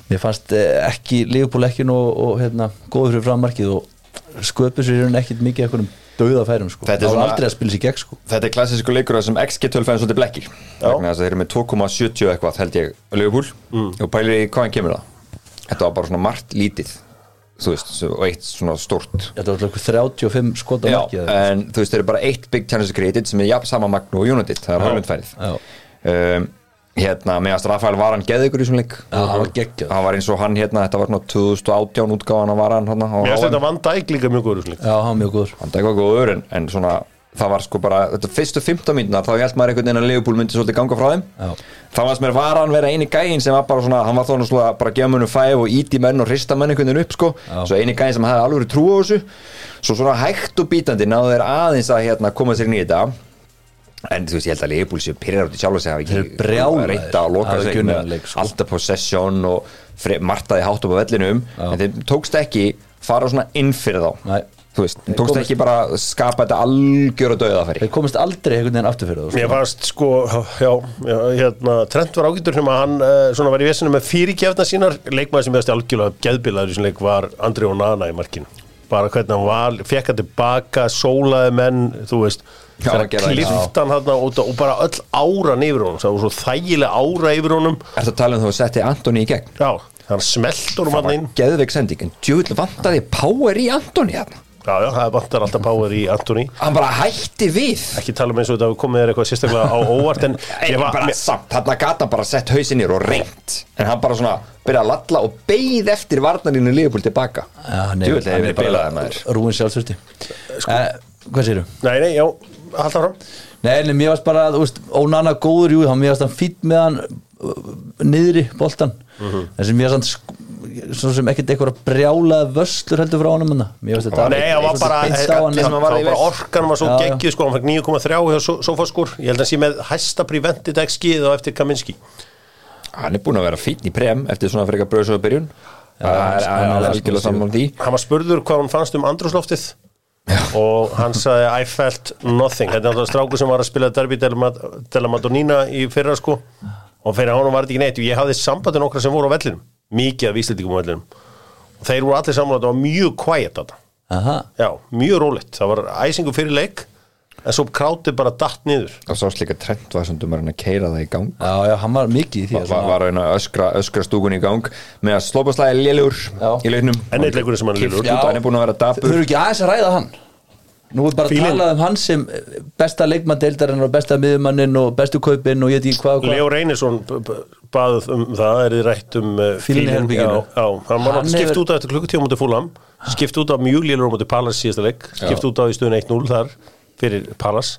mér fannst eh, ekki, Liverpool ekki nógu og, hérna, góður fyrir frammarkið og sköpu sér rauninni ekkit mikið einhverjum dauða færum sko, Þetta er það var svona- aldrei að spila sér gegn sko. Þetta er klassísku leikur sem XG tölfæðin svolítið blekkir. Vegna þess að þeir eru með 2,70 eitthvað held ég Liverpool. Og pælir í hvaðan kemur það? Þetta var bara svona margt lítið þú veist, og eitt svona stórt Þetta var eitthvað 35 skota Já, markið en þú veist, þeir eru bara eitt big chances created sem er jafn sama magn og United, það er hálfmyndfærið Já. um, Hérna, meðast Rafael var hann geðugur í svona leik Já, hann var geggjað. Hann var eins og hann hérna, þetta var svona 2018 útgáðan að var hann hann Mér finnst þetta Van Dijk líka mjög góður úrslit. Já, hann var mjög góður Hann dækvað góður en, en svona það var sko bara, þetta fyrstu 15 mínunar þá held maður einhvern veginn að Leopold myndi svolítið ganga frá þeim. Já. þá varst mér var hann vera eini gæinn sem var bara svona hann var þóna svona bara að gefa munum fæf og íti menn og hrista menn einhvern veginn upp sko. Já. svo eini gæinn sem hefði alveg trú á þessu. Svo svona hægt og bítandi náðu þeir aðeins að hérna koma sér í þetta. En þú veist ég held að Leopold séu pyrrar út í sjálf og segja eru brjálaðir. reynda að loka sig með alltaf possession og martaði hátt upp á vellinum. En þeim tókst ekki fara svona inn fyrir þá. Nei. Þú veist, tókst komust- ekki bara að skapa þetta algjör og döðafæri Þeir komist aldrei einhvern veginn aftur fyrir það Mér sko. fannst sko, já, já hérna, Trent var ágættur sem að hann uh, svona var í vesinu með fyrirgefna sínar. Leikmaður sem hefðast algjörlega geðbilaður í þessum leik var Andri Onana í markinu. Bara hvernig hann var, fekk hann tilbaka sólaði menn, þú veist kliftan hann og, og bara öll áran yfir honum, það var svo þægileg ára yfir honum, Ertu að tala um þú að setja Antoni í gegn? Já, hann smelt honum hann inn, Geðveik sending, en djúvill vantaði power í Antoni hérna já, já, það vantar alltaf power í Antoni, Hann bara hætti við. Ekki tala um eins og þetta hafi komið þér eitthvað sérstaklega á óvart en Ei, ég var, bara mér- samt, þarna gata hann bara sett hausinir og reynt. En hann bara svona byrja að lalla og beið eftir varnarinu Liverpool tilbaka. Djúvill hefur verið bilaði maður. Rúin sjálfsvöldi sko, Hvað séru? nei, nei, já, halda fram Nei, en mér varst bara, þú veist, Ónana góður, jú, hann mér varst hann fýtt með hann uh, niðri boltan Mhm. en sem mér varst hann svo sem ekkert eitthvað brjálaða vöslur heldur frá honum þetta Nei, það var bara, á það hann sem hann var bara orkan var svo geggjuð sko, hann fekk 9,3 hjá Sofaskur, ég held að hann sé með hæsta preventið skið á eftir Kaminski. Hann er búin að vera fínn í prem eftir svona frekar bröðsöðu byrjun. Það er- hann er algjörlega saman því. Hann var spurður hvað hann fannst um andrúsloftið og hann sagði I felt nothing, þetta er alltaf strákur sem var að spila Derby de la Mad- de la Madonnina í fyrra sko. Og fyrir hann var þetta ekki neitt. Og ég hafði sambandin okkar sem voru á vellinum mikið af víslendingum á vellinum. Og þeir voru allir saman að þetta var mjög quiet þetta Aha. já, mjög rólegt, það var æsingu fyrir leik en svo krátið bara datt niður. Og svo slíka trend var sem dumar að keira það í gang. Já, já, hann var mikið í því var, að var að öskra, öskra stúkun í gang með að slópaslæði lélugur Já. í leiknum. En einn leikurinn sem hann út, hann er búin að vera Þau dapur eru ekki aðeins að ræða hann Nú er bara Fílinn. talað um hann sem besta leikmann og besta miðumannin og bestu kaupinn og ég veit ekki hvað og hvað Leo Reynisson b- b- bað um það, er þið rætt um uh, Fílinn herberginu. já, já, hann var hann skipt út á eftir klukkutíma mútið fúlam, skipt út á mjög lélur mútið Pallas síðasta leik, skipt út á í stöðun 1-0 þar fyrir Pallas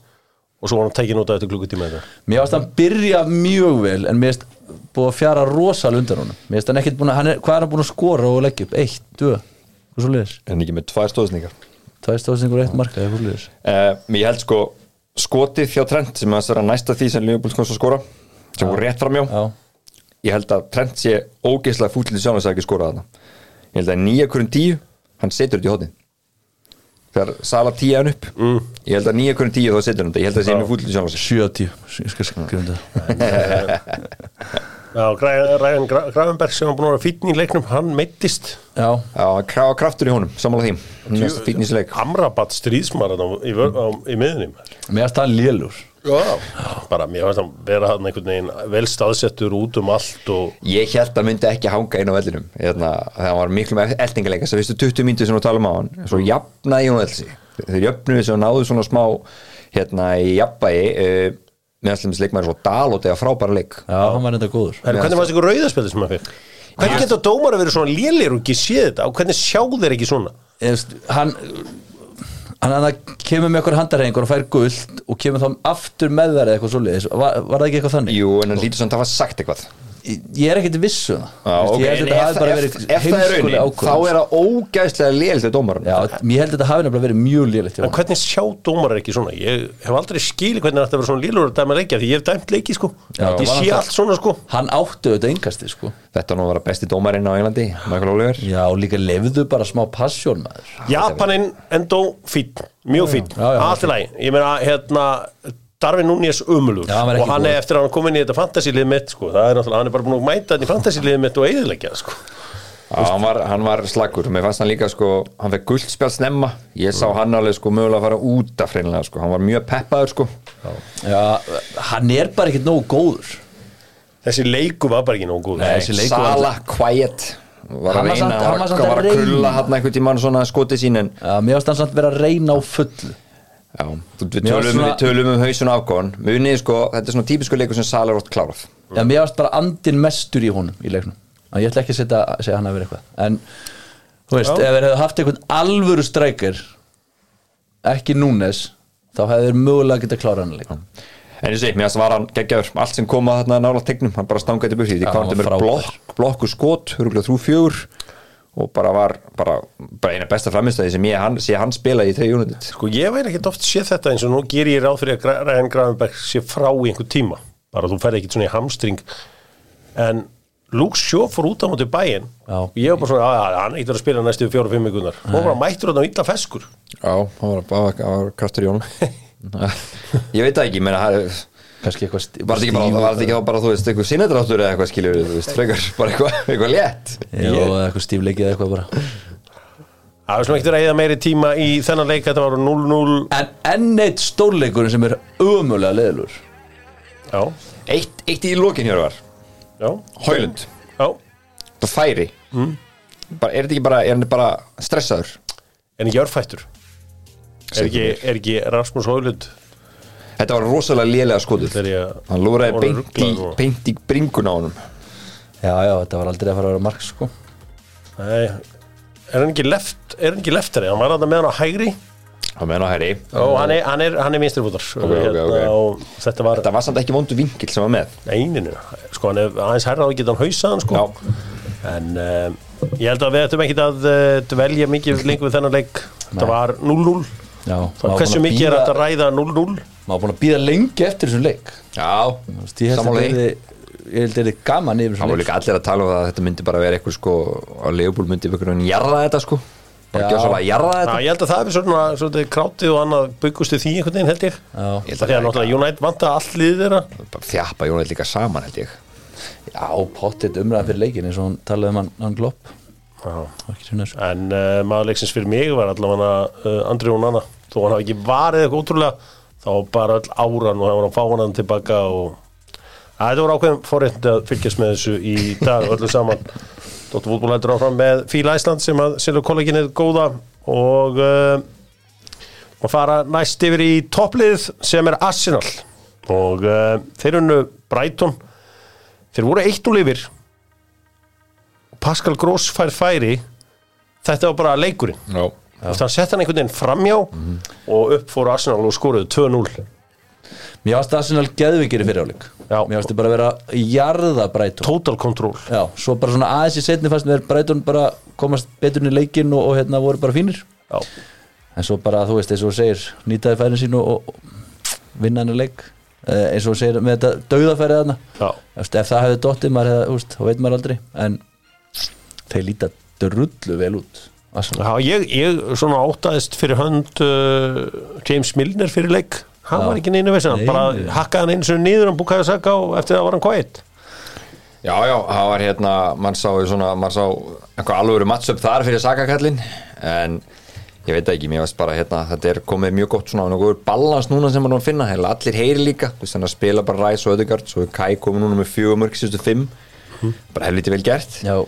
og svo var hann tekin út á eftir klukkutíma þetta Mér varst hann byrja mjög vel en mér varst búið að fjara rosal undan honum Mér varst hann ekkert búin að, hann er, hvað er hann búin að skora og leggja upp? Eitt, tvö, hvað svo liðis? en ekki með tvær stóðsningar Tvær stóðsningur eitt marka, eða hvað liðis? uh, ég held sko skotið hjá Trent sem að vera næsta því sem Liverpool komst að skora sem voru rétt framjá Já, ég held að Trent sé ógeðslega fúllið sjálf að ekki skora þarna. Ég held að nýja hverjum tíu hann setur þetta í hóttin þegar Sala tíu hann upp. Mm. ég held að nýja hverjum tíu þá setur hann þetta. Ég held að það sé mjög fúllið sjálf að 7 á 10, ég skal skrifa um þetta Já, Ræðan Gravenberg sem var búin að vera fítn í leiknum, hann meittist Já, Já, krá, kraftur í honum, samanlega því. Amrabat stríðsmar á, í, á, í miðunum mér varst hann lélur. Já, bara mér fannst hann vera hann einhvern veginn vel staðsettur út um allt og Ég held að myndi ekki hanga inn á vellinum. Hérna, Það var miklu með eldingarleika Þess að fyrstu 20 mínútur sem við talum á hann Svo jafnaði hún velsi Þeir jöfnuðu sem náðu svona smá Hérna í jafnvægi Með allum þessi leikmæður svo dalóti að frábæra leik Já, hann var enda góður hvernig fannst ykkur rauðaspilið sem hann fekk? Hvernig geta dómar að vera svona lélir og ekki séð þetta og hvernig sjá þeir ekki svona? Veist, hann hann, hann kemur með okkur handarhengur og fær guld og kemur þá aftur með þær eða eitthvað svoleiðis var, var það ekki eitthvað þannig? Jú, en hann lítur samt að hafa sagt eitthvað Ég, er ekkert viss um það. Já, Veist, ok, ég held að þetta ef, hafi bara ef, verið er raunin ákvörðun. Þá er það ógæðslega lél til dómarinn Já, ég held að þetta hafi nefnilega verið mjög hjá En hvernig sjá dómar ekki svona? Ég hef aldrei skilið hvernig þetta verið svona lélur að dæma leikja því ég hef dæmt leiki sko. Já, Ég var sé allt svona sko. Hann áttu þetta yngasti sko. Þetta nú að vera besti dómarinn á Englandi Michael Oliver. Já, og líka lefðu bara smá passjón maður. Japanin endó fín, mjög fín já, já, Allt í lagi, ég meina hérna Darvin hann var og hann er góður. eftir að hann kom inn í þetta fantasílið mitt sko. það er náttúrulega, hann er bara búin að mæta þetta í fantasílið mitt og eðilegja sko. Já, hann var, hann var slagur, mér fannst hann líka sko, hann fekk guldspjál snemma. Ég sá hann alveg sko mögulega að fara út af hreinlega sko, hann var mjög peppaður sko. Já, hann er bara ekkert nógu góður. Þessi leiku var bara ekki nógu góð Nei, þessi leikur var- Sala, quiet. Var Hann að var reyna, samt- hann hann var að krulla hann einhvern tímann svona skotið sín en Já, mér varst hann samt vera að reyna á fullu já, við tölum, svona- við tölum um hausun afgóðan munið sko, þetta er svona típisku leikur sem Sala er ótt klárað. Já, mér varst bara andin mestur í honum í leiknum. Að ég ætla ekki að setja, segja hann að vera eitthvað. En, þú veist, Já. ef þeir hefðu haft einhvern alvöru strækir ekki núnes þá hefðu þeir mögulega getað klára hann að leika en ég segi, mér var hann geggjaður. Allt sem kom að þarna nála tegnum, hann bara stangaði burti því. Já, hvað hann hann var er frábær. blokk, blokku skot, huruglega þrjú fjögur og bara var bara, bara eina besta framistæði sem ég hann, sé hann spila í þrei United Sko ég væri ekkert oft séð þetta eins og nú ger ég ráð fyrir að Ryan Gravenberg sé frá í einhver tíma bara þú ferð ekkert svona í hamstring. En Luke Shaw fór út á móti bæinn Já. og ég var bara svona, að hann er ekkert að spila næstu fjóra-fimm mikunar og bara mættur þetta á illa feskur. Já, hann var, kraftur í honum. Ég veit það ekki, menna það kannski eitthvað sti- Var þetta ekki ekki bara, þú veist, eitthvað sinadráttur eða eitthvað skilur, þú veist, frekar, bara eitthvað, eitthvað létt? Jó, eða eitthvað stífleikið eða eitthvað bara. Það var svona ekkert að reyða meiri tíma í þennan leik. Þetta var 0-0 En enn eitt stórleikurinn sem er ömulega leðilur Já, Eitt, eitt í lokin hér var. Já, Hólund, já. Það færi. Mm. bara, Er þetta ekki bara, er hann bara stressaður? En ekki örfættur? Er ekki, er ekki Rasmus Hólund Þetta var rosalega lélega skotuð Hann lúraði beint í, beint í bringuna á honum. Já, já, þetta var aldrei að fara að vera mark sko. Nei, er hann ekki left Er hann ekki leftari, hann var að með hann á hægri. Það meðan á herri Og hann er, hann er, hann er vinstri fótar. Ok, ok. Og þetta var Þetta var samt ekki vondu vinkil sem var með. Eininu Sko, hann er aðeins herra og geta hann hausaðan sko. Já, En um, ég held að við ættum ekki að uh, dvelja mikið lengur við þennan leik. Þetta var 0-0 Já, Það hversu mikið er þetta að ræða 0-0 Maður búin að býða lengi eftir þessum leik. Já. Þú veist, Ég held að þetta að er gaman yfir Það leik. líka allir að tala um það að þetta myndi bara vera eitthvað sko að Leopold myndi ykkur en jarða þetta sko. Bara Já. ekki að svona jarða Já, þetta ég held að það er svona, svona krátið og annað byggustu því einhvern veginn held ég. Já, Ég held Það að er náttúrulega United vanta allt liðið þeirra. Bara þjappa Jónætt líka saman held ég. Já pottet umræðan fyrir leikin eins og hann talaði um hann, hann glopp Já. Var. En uh, maður leiksins fyrir mig var allavega uh, Andri og Nanna Þó hann hafi ekki varið eitthvað ótrúlega Þá bara öll áran og það var að fá hann tilbaka og að þetta voru ákveðum forréttindi að fylgjast með þessu í dag öllu saman. Dóttur fútból heldur áfram með Fíla Æsland sem að selur kollegin er góða og uh, og fara næst yfir í topplið sem er Arsenal. Og uh, þeir unnu Brighton. Þeir voru eitt úr lifir. Pascal Gross fær færi. Þetta var bara leikurinn. Já. Veist, hann sett hann einhvern veginn framjá og upp fór Arsenal og skoruðu 2-0 Mér varst Arsenal geðvikir í fyriráleik Já. Mér varst bara að vera jarða Brighton total control. Já, svo bara svona aðeins í setni fannst mér Brighton bara komast betur inn í leikin og, og hérna voru bara fínir. Já. En svo bara, þú veist, eins og segir nýtaði færin sín og, og vinna hann í leik. Eh, eins og segir með þetta dauðafærið veist, ef það hefði dottið, maður hefði, þú veist, þá veit maður aldrei. En þeir líta drullu vel út. Já, ég, ég svona óttaðist fyrir hönd uh, James Milner fyrir leik. Hann var ekki neina Nei, bara hakkaði hann eins og niður hann búkaði að saka og eftir það var hann kvætt Já, já, það var hérna, mann sá svona, mann sá einhver alvöru matchup þar fyrir sakakallin en ég veit ekki, mér veist bara hérna, þetta er komið mjög gott svona, nokkuð balans núna sem maður finna, heila allir heyri líka, þannig að spila bara Ræs og Ödegard, svo er Kai komið núna með fjögur mörg síðustu fimm, bara helviti vel gert. Já,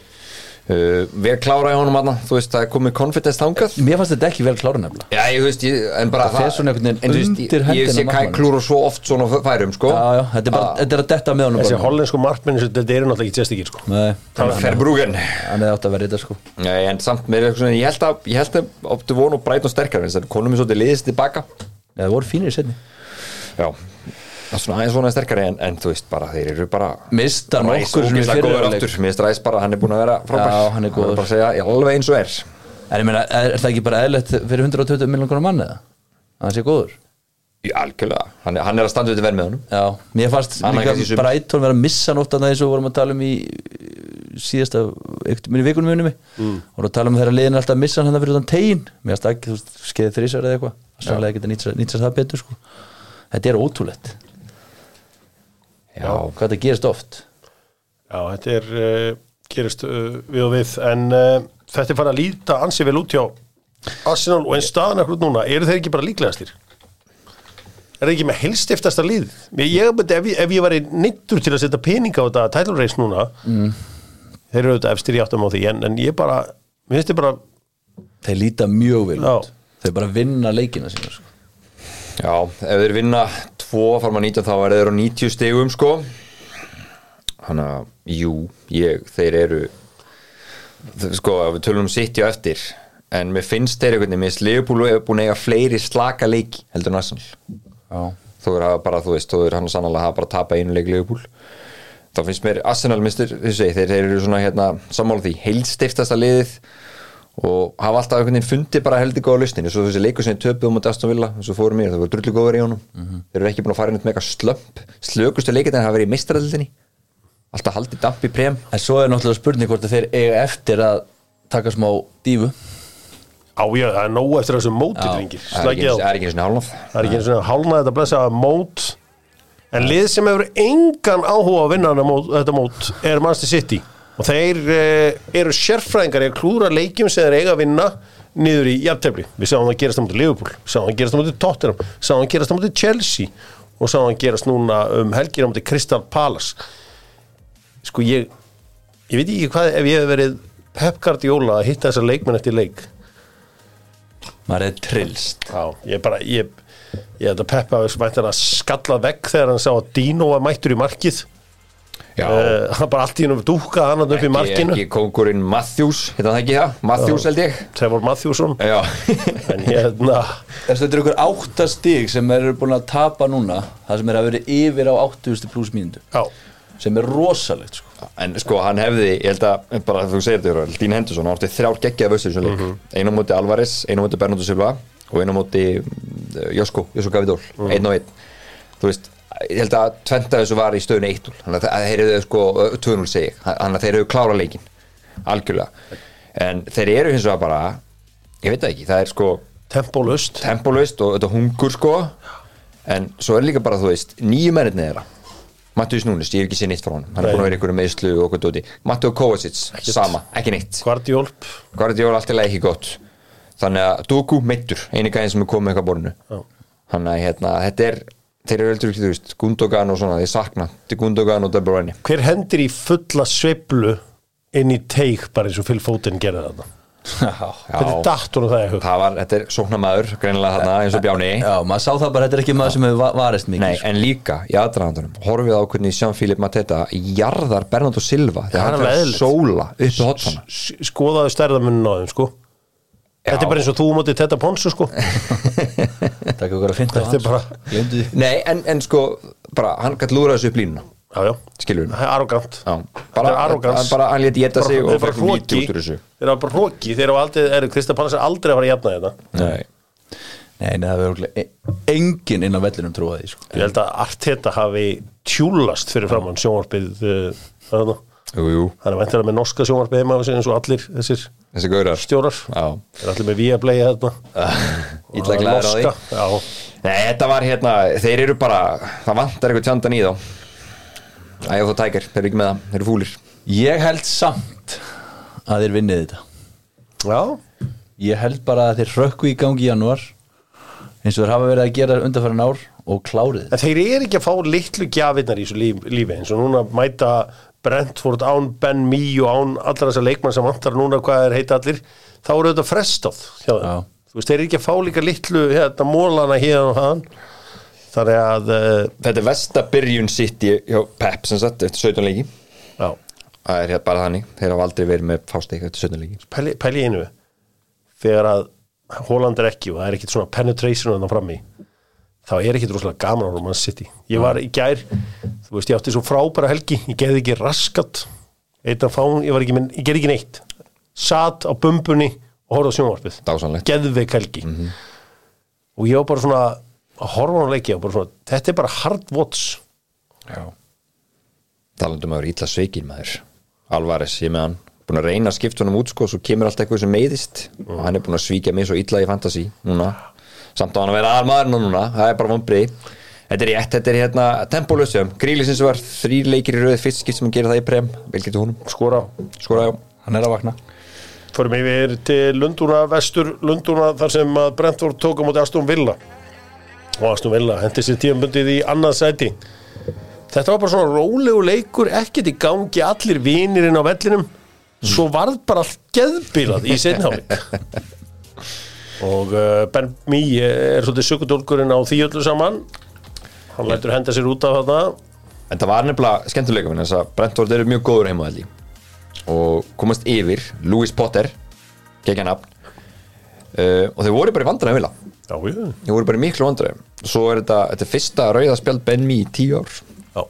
uh, vel klára í honum aðna, þú veist það er komið confidence þangað. Mér fannst þetta ekki vel klára nefnilega. Já, ég veist, ég, en bara Það veginn en þú veist, ég- Ég sé Kai klúra svo oft svona færum, sko. Já, já, þetta er bara, þetta er að detta með honum þessi hollensku markminni þetta eru náttúrulega ekki testikir sko. Nei, Það fer brúgen hann hefði átt að vera þetta sko. Nei, en samt með eitthvað svona, ég held að ég held að optu vonu og Brighton sterkar en það konum við svolítið liðist tilbaka það voru fínir í setni Já, það er svona aðeins svona sterkari en, en þú veist bara, þeir eru bara Mistar nokkur sem góður fyrirleik finnst Ræs bara, hann er búin að vera frábær. Já, hann er góður. bara að segja, ég alveg eins og er. En ég meina, er, er það ekki bara eðlert fyrir 120 miljón konar manni eða? Að hann sé góður? Já, algjörlega, hann, er- hann er að standa við vel með honum. Já, mér fannst líka kannski sum- Brighton vera að missa nótt að það eins og við vorum að tala um í síðasta, minni vikunum mig mm. að tala um þeirra liðin alltaf að missa hann hérna fyrir þann tegin, mér fannst ekki, þú skeiði þrísar eða eitthvað, sannlega sér- nýtt sér það betur sko, þetta er ótrúlegt Já, hvað þetta gerist oft já, þetta er uh, gerist uh, við og við en uh, þetta er fann að líta ansi vel út hjá Arsenal og en staðan ekkur núna eru þeir ekki bara líklegastir er þeir ekki með helstiftasta lið ég, ef, ef ég var nittur til að setja peninga á þetta title race núna mm. þeir eru auðvitað efstir í áttum á því en, en ég bara, mér finnst ég bara þeir líta mjög vel Já. út þeir bara vinna leikina sína sko. Já, ef þeir vinna tvo fara maður 19 þá er þeir á 90 stegum sko. Þannig að, jú, ég, þeir eru sko, við tölum um sitt á eftir en mér finnst þeir veginn, mér Leopold er búin að eiga fleiri slaka leiki heldur Já. þú er bara, þú veist, þú er hann sannlega að bara tapa einu leik Leopold þá finnst mér Arsenal mistur, þú segi, þeir, þeir eru svona hérna, sammála því, heilstiftasta liðið og hafa alltaf einhvern veginn fundið bara heldur góða lausnin, eins og þessi leikur sem töpuð um á Aston Villa, eins og fórum mér, það voru drullu góður í honum. Þeir eru ekki búin að fara inn með eitthvað slömp. Slökustu leikir þegar það verið í mistradildinni alltaf haldið damp í prem. En svo er náttúrulega spurning hvort að þeir eiga eftir að taka smá dífu á ég, það er nóg eftir þessu móti Já. drengir, það er ekki, einu sinni hálnaf það er ekki eins og hálnað þetta blessa mót. En lið sem hefur engan áhuga að vinna þetta mót er Manchester City og þeir eh, eru sérfræðingar í að klúra leikjum sem þeir eiga að vinna niður í jafntefli við sáum það gerast á móti Liverpool sáum það gerast á móti Tottenham sáum það gerast á móti Chelsea og sáum það gerast núna um helgir á móti Crystal Palace. Sko ég ég veit ekki hvað ef ég hef verið Pep Guardiola að hitta þessa leikmenn eftir leik. Maður er trillst Já, ég bara, ég, ég held að Peppa að skalla vegg þegar hann sá að Dino var mættur í markið Já, uh, hann bara allt í hennu dúkað hann upp í markinu ekki kongurinn Matthews, hérna það ekki það? Matthews held ég. Trevor Matthewson. Já, en hérna, Þetta er ykkur áttastig sem eru búin að tapa núna það sem er að vera yfir á 80 pluss mínútu. Já, sem er rosalegt sko. en sko hann hefði, ég held að bara þú segir þetta, Jörgur, Dín Henderson hann átti þrjár geggjaði vössur sem leik. Mhm. einu á móti Alvarez, einu á móti Bernardo Silva og einu á móti uh, Josko, Josko Gavidól Mhm. einn og einn. Þú veist, ég held að tventa þessu var í stöðun 1-0 þannig að þeir eru sko 2-0 segi, þannig að þeir eru klára leikin algjörlega. En þeir eru hins vegar bara ég veit ekki, það er sko tempólust tempólust og þetta hungur sko. En svo er líka bara þú veist nýju mennirni þeirra. Mattius Núnes, ég hef ekki séð neitt frá hann hann er Nei. búin að vera ykkur meðslu og okkur dóti. Matteo Kovacic, sama, ekki neitt. Guardiolp Guardiola allt í lagi ekki gott. Þannig að Doku meittur eini gæðin sem er komið með eitthvað borinu þannig að hérna, þetta er þeir eru veldur ekki, þú veist, Gundogan og svona þeir sakna. Til Gundogan og De Bruyne. Hver hendir í fulla sveiflu inn í teik bara eins og Phil Foden gerði þetta hvernig datt hún það í hug? Það var, þetta er sóknamaður greinilega þarna eins og Bjáni. Já, maður sá það bara, þetta er ekki maður sem hefur va- varist mikið Nei, sko. en líka í aðdraðandunum horfið á hvernig Jean-Philippe Mateta jarðar Bernardo Silva þegar hann það er fyrir sóla uppi hotfana S- skoðaðu stærðamunnin á þeim sko þetta er bara eins og þú mótið þetta ponsu sko. Takk ykkur að finna Þetta er bara- Nei, en, en sko, bara, hann gætt lúra þessu upp línuna. Já, já, skilur við það er arrogant. Já, Þetta er hann, bara hann léti geta sig og fekk víti hroki. út úr þessu. Þeir eru bara hróki þeir eru aldrei, eru Kristaf Pallas er aldrei að fara að jafna þetta. Nei, Nei, nei, það verður e- enginn inn á vellinum trúa því sko. ég held að Arteta hafi tjúlast fyrir framann sjónvarpið uh. Jú, jú, hann er væntilega með norska sjónvarpið heima á sig eins og allir þessir þessi gaurar. stjórar. Já, þeir eru allir með Viaplay hérna. Ítla glæður á því. Nei, þetta var hérna, þeir eru bara það vantar eitthvað tjandan í þá. Æja, þú tækir, þeir eru ekki með það, þeir eru fúlir. Ég held samt að þeir vinnið þetta. Já, Ég held bara að þeir rökku í gangi í janúar eins og þeir hafa verið að gera undanfæran ár og klárið en þeir eru ekki að fá litlu gjafirnar í þessu líf, lífi eins og núna mæta Brentford án Ben Mee og án allar þessar leikmann sem vantar núna hvað er heita allir þá eru þetta Já. þú veist, þeir eru ekki að fá líka litlu hérna, mólana hérna og hann þannig að uh, Þetta er vesta byrjun sitt í hjá Pep sem sagt, eftir 17 leiki. Já, Það er hérna bara þannig, þeir hafa aldrei verið með fásteik eftir 17 leiki. Pæli, pæli í einu. Þegar að Holland er ekki og það er ekkit svona penetration þannig frammi þá er ekkit rosalega gaman á Man City. Ég var í gær, þú veist ég átti svo frábæra helgi, ég geði ekki raskat. Eitt af fán, ég var ekki, ég gerði ekki neitt. Satt á bumbunni og horfði á sjónvarpið. Dásanlegt. geðveik helgi. Og ég var bara svona að horfa á hann leiki og bara svona, þetta er bara hard watch. Já. Talandum að vera ítla sveikin maður. Alvarez, ég með hann. Búin að reyna að skipta honum út sko Svo kemur alltaf eitthvað sem meiðist. Og hann er búin að svíkja mig svo illa í fantasy Núna Samt á hann að vera aðalmaðurinn og núna Það er bara vonbrið Þetta er rétt, þetta er hérna Tempólusjum Gríli sem var þrýr leikir í röð Fyrst skipt sem hann gerir það í prem. Vel getur honum. Skora Skora já Hann er að vakna. Förum yfir til Lundúna, vestur Lundúna þar sem að Brentford tók á móti Aston Villa. Og Aston Villa hendi sér tíðanbundið í annað sæti. Þetta var bara svona rólegu leikur ekkert í gangi allir vinirinn á vellinum. Svo varð bara allt geðbílað í seinháleik og uh, Ben Mee er svolítið sökudólkurinn á því öllu saman. Hann lætur henda sér út af þarna. En það var nefnilega skemmtuleika Þess að Brentford eru mjög góður heima held ég. Og komast yfir Louis Potter Gekja nafn. Uh, Og þeir voru bara í vandræðum já, Þeir voru bara í miklu vandræðum. Svo er þetta, þetta er fyrsta rauða spjald Ben Mee í tíu ár. Já,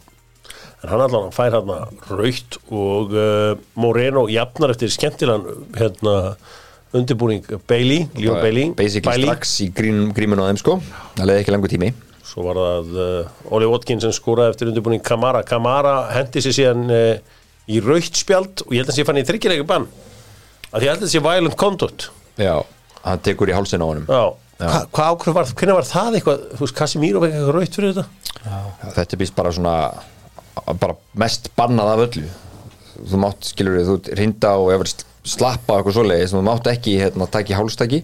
en hann allan fær hann raukt og uh, Moreno jafnar eftir skemmtilegan hérna, undirbúning Bailey, Leon Bailey Basically Bailey. strax í grín, gríminu á þeim sko. Það leiði ekki langur tími. Svo var það uh, Oli Watkins sem skoraði eftir undirbúning Kamara. Kamara hendi sér síðan uh, í raukt spjald og ég held að sé fann í þryggjuleika bann. Að ég held að sé violent conduct. Já Hann tekur í hálsinn á honum. Já, Hva- hvað ákveð var, hvernig var það eitthvað? Þú veist, Casimiro fekk eitthvað raukt fyrir þetta? Já, Þetta er býst bara svona bara mest bannað af öllu. Þú mátt, skilur við, þú rinda og slappa og eitthvað svoleiðis þú mátt ekki hérna, taka í hálstaki.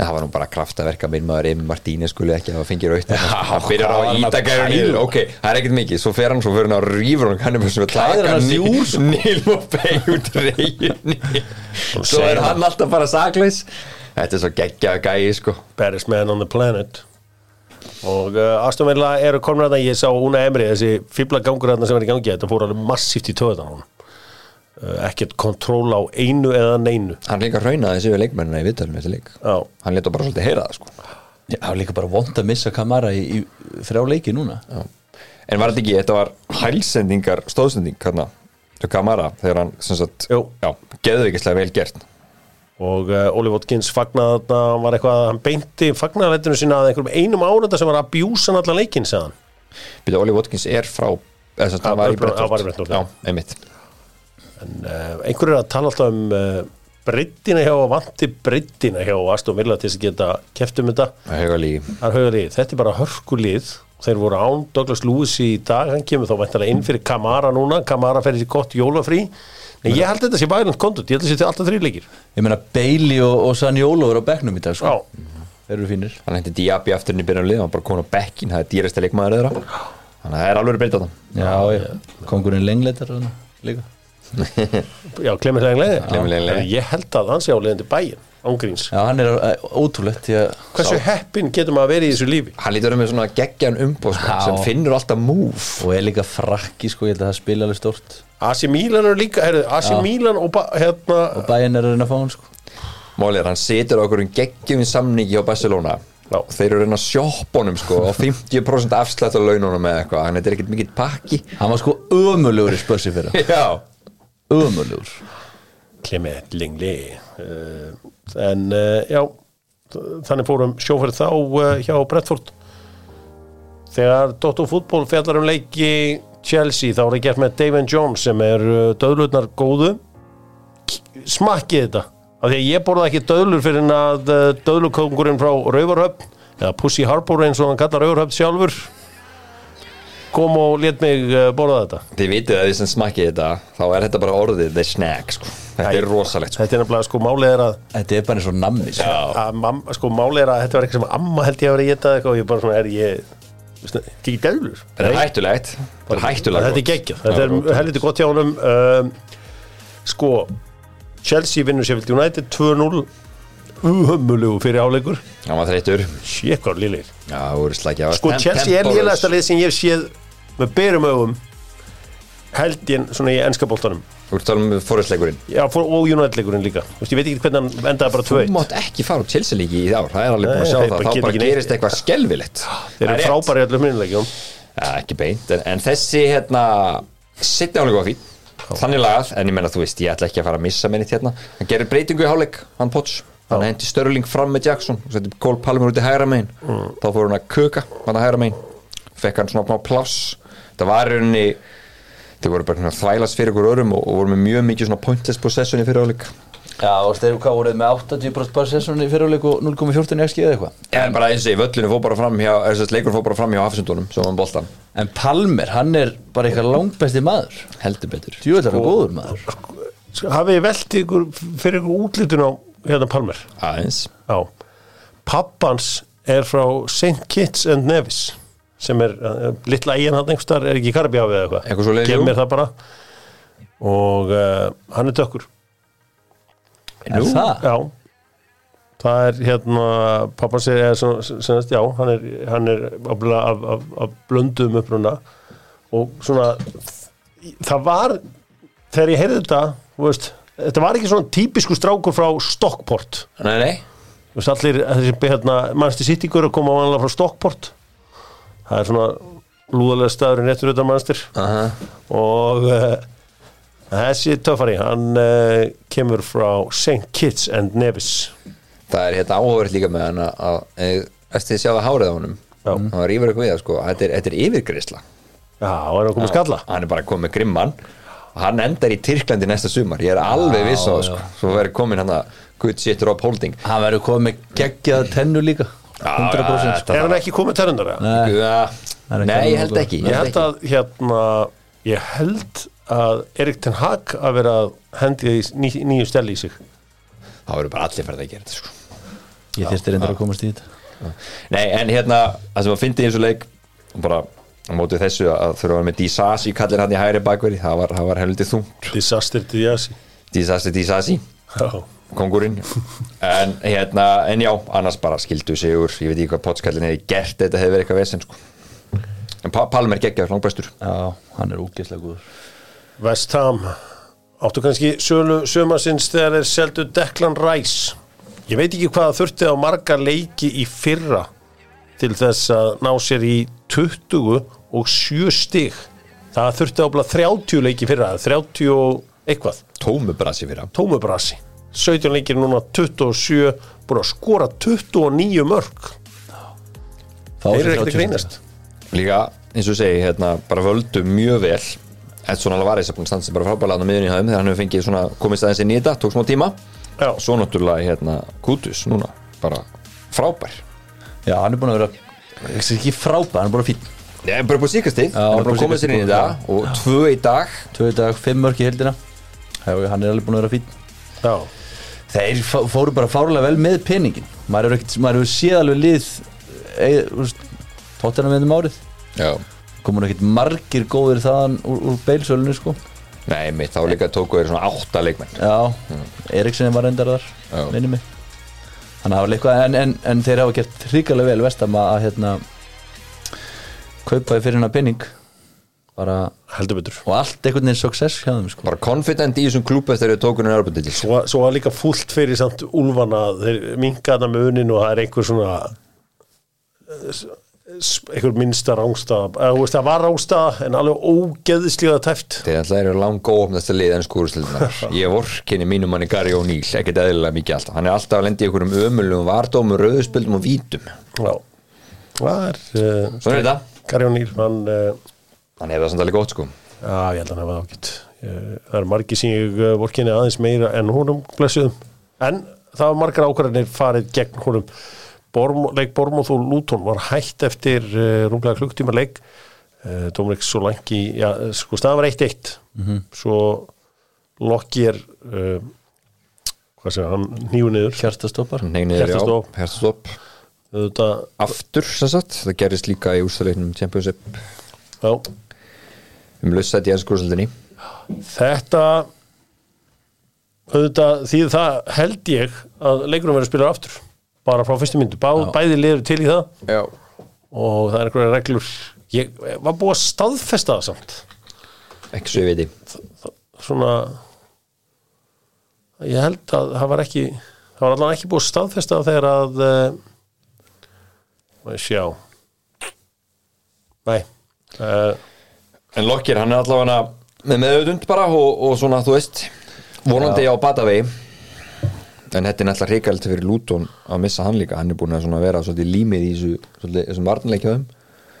En það var nú bara kraftaverka minn maður Emi Martínez skulle ekki að fengið raut hann byrjar á að íta pæla? nýður ok, það er ekkert mikið, svo fer hann svo fer hann á rýfur hann kannum sem að taka sko. Níl og Bey út reyjunni svo er hann alltaf bara sakleis þetta er svo geggjaða gæi sko. Baddest man on the planet. Og uh, Aston Villa eru komin að það ég sá Una Emri, þessi fýbla gangur þarna sem er í gangi, þetta fór alveg massíft í töðan hún ekkert kontról á einu eða neinu. Hann líka raunaði sig við leikmennina í viðtölum með þessi leik. Já. hann leta bara svolítið heyra það sko. Það var líka bara vond að missa Kamara í, í þrjá leiki núna. Já. En var þetta ekki, þetta var hælsendingar stóðsending hérna, Kamara þegar hann, geðveikislega vel gert. Og uh, Oli Watkins fagnaði þarna hann var eitthvað, hann beinti fagnaðalettinu sína að einhverjum einum árunda sem var að bjúsa allan leikinn, segðan Býta, Oli Watkins er frá eða hann var í Brentford, en uh, einhverju er að tala alltaf um uh, breyttina hjá og vanti breyttina hjá Aston Villa til þess að geta keft um þetta. Er er þetta er bara hörkulið. Þeir voru án Douglas Lewis í dag. Hann kemur þá væntanlega inn fyrir Kamara núna. Kamara fer í gott jólafrí. Nei, ég held að þetta sé bælund kontut, ég held að þetta sé alltaf þrýleikir Ég meina Bailey og, og Sanjólo eru á bekknum í dag sko. Já, Þeir eru fínir. Hann hendi Diaby aftur inn í byrjunum lið, hann bara komin á bekkin það er dýrasta leikmaður þeirra. Þannig að það er alveg breyta það Já, já, kongurinn lengleitar líka já, Clemens Lenglen. Ég held að hann sé á leiðandi bæin ángríns Já, hann er eh, ótrúlegt því að Hversu heppin getur maður að vera í þessu lífi? Hann lítur um með svona geggjan umbóð sko, sem finnur alltaf move og er líka frakki sko, ég held að það spila alveg stórt AC Milan eru líka, heyrðu, AC Já. Milan og hérna og bæinn er að reyna að fá hann sko. Málið er, hann situr á okkur um geggjum í samningi hjá Barcelona Já. og þeir eru að reyna að sjoppa honum sko á 50% afslætt á laununum með eitthvað, hann er ekkert mikill pakki Hann var sko ömulegur í spörsi fyrir Já, Ömulegur Clement Lenglega uh, en uh, já þannig fórum sjóferð þá uh, hjá Bretford þegar Dóttur fútból fjallar um leiki Chelsea þá er það gert með David Jones sem er döðlutnar góðu. Smakkið þetta af því að ég borða ekki döðlur fyrir en að döðlukongurinn frá Rauvarhöfn eða Pussy Harbour eins og hann kallar Rauvarhöfn sjálfur kom og let mig uh, borða þetta. Þið vitið að því sem smakkið þetta þá er þetta bara orðið the snack sko. þetta er rosalegt sko. þetta er nefnilega sko málið er að Þetta er bara eins og nammi sko. að sko máli er að þetta var eitthvað sem amma held ég að vera geta eitthvað og ég bara svona er ég þetta er ekki dæðlur? Þetta er hættulegt. Þetta er hættulegt þetta er geggjað, þetta er helviti gott. hjá honum. Um, sko Chelsea vinnur Sheffield United 2-0 uhömmulegu fyrir áleikur hann var þreytur sér hvað liðir já, það voru slækja. Sko Chelsea er lélægasta lið sem ég hef séð með berum ögum held ég svona í ennska boltanum. Þú ert að tala um fórisleikurinn Já, for, og United-leikurinn líka. Þú veist, ég veit ekki hvernig hann endaði bara 2 Þú mátt ekki fara úr Chelsea líki í ár. Það er alveg búin að sjá það. Þá bara gerist eitthvað skelvilegt Þeir eru frábæri í öllum minnilegjum Ekki beint En, en þessi hérna Sitt álega var fín. Þannig lagað En ég menna þú veist Ég ætla ekki að fara að missa minnit hérna. Hann gerir breytingu í hálfleik Hann Potts Hann hendi Störling fram með Jackson og setti Cole Palmer út í hægra megin. Þá fór hann að kuka hann að hægra megin. Fekk hann svona smá pláss. Það var í rauninni þeir voru bara þvælast fyrir ykkur örum og, og voru með mjög mikið svona pointless possession í fyrir áleik Já, og hvað voruð með 80% bara sessónu í fyrirleik og 0,14 XG eða eitthvað. En bara eins og í völlinu fór bara fram hjá leikur fór bara fram hjá Hafsundunum sem hann boltan En Palmer, hann er bara eitthvað langbesti maður heldur betur. Djúvel er hann góður maður. Sko, Hafið þið velt ykkur fyrir ykkur útlitun á hérna Palmer. Aðeins. Já. Pappans er frá St. Kitts and Nevis sem er uh, litla eigin hann einhverstar er ekki í Karabjáfi eða eitthvað? Gef mér það bara. Og uh, hann er dökkur. Er það? Já. Það er hérna er svona, senast, já, hann er, hann er af, af, af, af blöndum uppruna. Og svona það var þegar ég heyrði þetta þú veist, þetta var ekki svona típisku strákur frá Stockport. Nei nei. Þú veist allir, þessi hérna, mannstu sittingur að koma vanlega frá Stockport. Það er svona lúðalega staðurinn réttur utan mannstir Aha. og uh, þessi töffari, hann uh, kemur frá St. Kitts and Nevis. Það er hérna áhugavert líka með hann að- eftir því sjá það hárið á honum? Hann rýfur eitthvað við það sko. Þetta er, þetta er yfirgrisla Já, hann er komið skalla. Hann er bara komið grimman hann endar í Tyrklandi næsta sumar. Ég er alveg viss á það sko. Svo verður komin hann að good shit Rob Holding. Hann verður komið með geggjaða tennu líka. Já, 100% já, Er hann ekki komið er ekki nei, ég held ekki. Ég held að hérna ég held að Erik Ten Hag að vera að hendi því ný, nýju steli í sig. Það verður bara allir ferð að gera þetta sko. Ég þyrsti reyndar að komast í þetta. Nei, en hérna, það sem að fyndi í þessu leik bara á móti þessu að þurfa að vera með Disasi kallir hann í hægri bakveri, það var, það var heldur þungt. Disaster til Jasi Disasi Disasi, Já, kongurinn. En hérna, en já, annars bara skildu sigur, ég veit ekki hvað potskallin hefði gert þetta hefði verið eitthvað vesen sko. En pa Palmer geggjaður langbæstur Já, hann er úgeðslega góður. West Ham. Áttu kannski sölu sömarsins þegar þeir seldu Declan Rice? Ég veit ekki hvað þurfti á marga leiki í fyrra til þess að ná sér í 20 og 7 stig. Það þurfti ábla 30 leiki í fyrra 30 og eitthvað. Tómu brasi fyrir hann. Tómubrasi 17 leikir núna 27 búin að skora 29 mörg sér eru ekkert 30 að greinast Líka, eins og segi, hérna, bara völdu mjög vel. Edson Alvarez er búin að standa sig bara frábæðlega á miðunni í hæðum þegar hann hefur fengið svona komist aðeins inn í þetta, tók smá tíma. Já. Svo náttúrulega, hérna, Kutus núna, bara frábær. Já, hann er búin að vera ekki frábæð, hann er búin að fín Er bara búin síkastig, Já, hann er bara komið sér inn í þetta og tvö í dag. Tvö dag, fimm mörk í heldina Já, hann er alveg búin að vera fín Já. Þeir fó- fóru bara fárlega vel með peningin Maður hefur ekkert- maður hefur séð alveg lið Tóttina með um árið. Já. Komur ekkert margir góðir þaðan úr, úr beilsölunni sko. Nei, mitt, þá líka tóku þeir svona átta leikmenn. Já, Eriksen var reyndar þar minni mig. Þannig að það var eitthvað en, en, en þeir hafa gert hrikalega vel vestam að hérna kaupa í fyrir hennar penning bara, heldur betur. Og allt einhvern veginn success hjá þeim sko. Bara confident í þessum klúpa þegar þeir tóku henni Arbundil Svo, svo var líka fullt fyrir samt úlfana þeir minka þarna með unin og það er einhver svona eh, einhver minnsta rángstað eða þú veist það var rángstað en alveg ógeðslega tæft. Þeir alltaf eru lang óopnasta lið en skúrustildunar Ég vorkinni mínum manni Gary O'Neill ekkert eðlilega mikið alltaf. Hann er alltaf að lendi í einhverjum ömulum vardómum, rauðspöldum og vítum. Já. Það er uh, Svona er þetta Gary O'Neill hann uh, Hann hefur það samt alveg gott sko. Já ég held að hann hafa ágætt. Eh, það er margir sem ég uh, vorkinni aðeins meira en húnum blessuðum en það var margar ákvarðanir farið gegn húnum Borm, leik Bormóð og Lúton var hætt eftir uh, rúmlega klukktíma leik. Uh, Dominik Solanki já, sko staðan var 1-1 svo Lokki er uh, hvað segja, hann nýju niður. Hjartastoppar. Hjartastopp. Þetta, Aftur, sem sagt, það gerist líka í úrstæðleiknum Championship já, um lausætt í ennskúrstildinni þetta auðvitað, því það held ég að leikurum verður að spila aftur. Bara frá fyrstu myndu, Bá, bæði liður til í það. Já. Og það er einhverja reglur. Ég var búið að staðfesta það samt? Ekki svo ég veiti svona ég held að það var ekki það var allan ekki búið að staðfesta þegar að uh, maður sjá. Nei uh, En Lokkir, hann er allavega með meðautund bara og, og svona, þú veist vonandi á batavegi. En þetta er náttúrulega hrikalegt fyrir Lúton að missa hann líka, hann er búin að svona vera svolítið límið í þessu, svolítið, þessum varnleikjaðum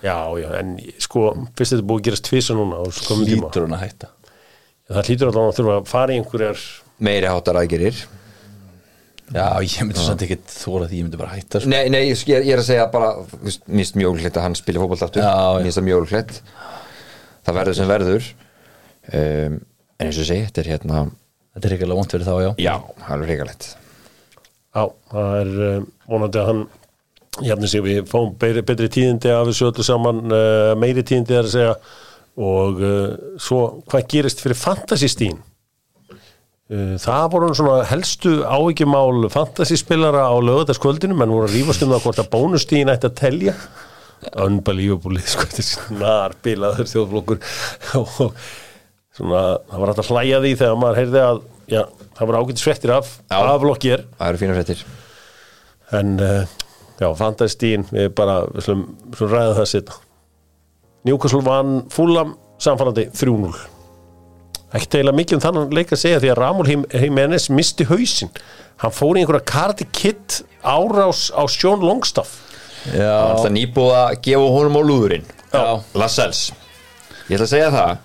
já, já, en sko fyrst þetta búið að gerast tvisa núna lítur hann að hætta? Það hlýtur allan að þurfa að fara í einhverjar meiri háttar aðgerir já, ég myndi samt ekki þóra því ég myndi bara hætta sko. Nei, nei, ég, ég er að segja bara finnst mjög ólíklegt að hann spili fótbolt aftur. Já, já. mér finnst það mjög ólíklegt. Það verður sem verður. Um, en eins og ég segi, þetta er hérna þetta er alveg vont fyrir þá, já. Já, alveg hrikalegt. Já, það er uh, vonandi að hann jafnir sig við fáum betri, betri tíðindi af þessu öllu saman uh, meiri tíðindi er að segja. Og uh, svo hvað gerist fyrir fantasystín það voru svona helstu áhyggjumál fantasyspillara á lögutaskvöldinu menn voru að rífast um það hvort að bónustíðin ætti að telja. Unbelievable sko, þetta er snar bilaður þjóðflokkur. Og svona það var hægt að hlæja því þegar maður heyrði að já, það var ágætis fréttir af, af lokkir það eru fína fréttir. En uh, já, fantastín við bara, slum ræða það setna Newcastle vann fúlam samfannandi 3-0 ekkert eiginlega mikið um þannig leik að segja því að Ramúl Jiménez misti hausinn. Hann fór í einhverja Cardi Kitt árás á Sjón Longstaff. Það já, alltaf nýbúið að gefa honum á lúðurinn. Já. Lascelles. Ég ætla að segja það.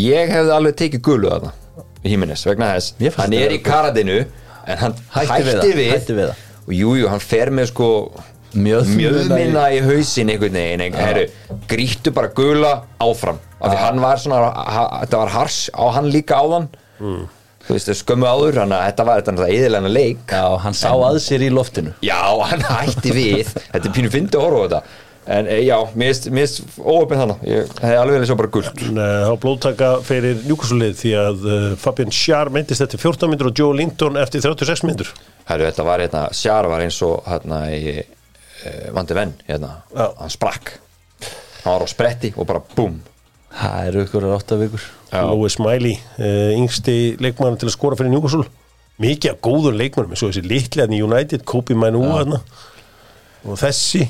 Ég hefði alveg tekið gulu þarna í Híminnes vegna þess Hann er það- í karadinu En hann Hætti hætti, við það, við, hætti við það. Og jú, jú, hann fer með sko Mjöðminna í hausinn einhvern veginn. Heru, Grýttu bara gula áfram af því hann var svona, þetta var hars á hann líka áðan. Mm. þú veist, skömmu áður hann að þetta var þetta náttúrulega eðilega leik. Já, hann sá að sér í loftinu. Já, hann hætti við. Þetta er pínu fyndi að horfa á þetta. En e, já, mér finnst óöfnið þannig ég hefði alveg verið svo bara guld þá blóðtaka fyrir njúkusulið því að uh, Fabian Schär meintist eftir 14 myndur og Joe Linton eftir 36 myndur Herru, þetta var hérna, Sjár var eins og hérna í uh, Vandi Venn hérna, Já. hann sprakk. Hann var á spretti og bara búm Það eru ykkur átta vikur. Lói Smiley, uh, yngsti leikmann til að skora fyrir njúkusul mikið af góður leikmannum eins og þessi litlegan í United Kobi Mainu hérna. Og þessi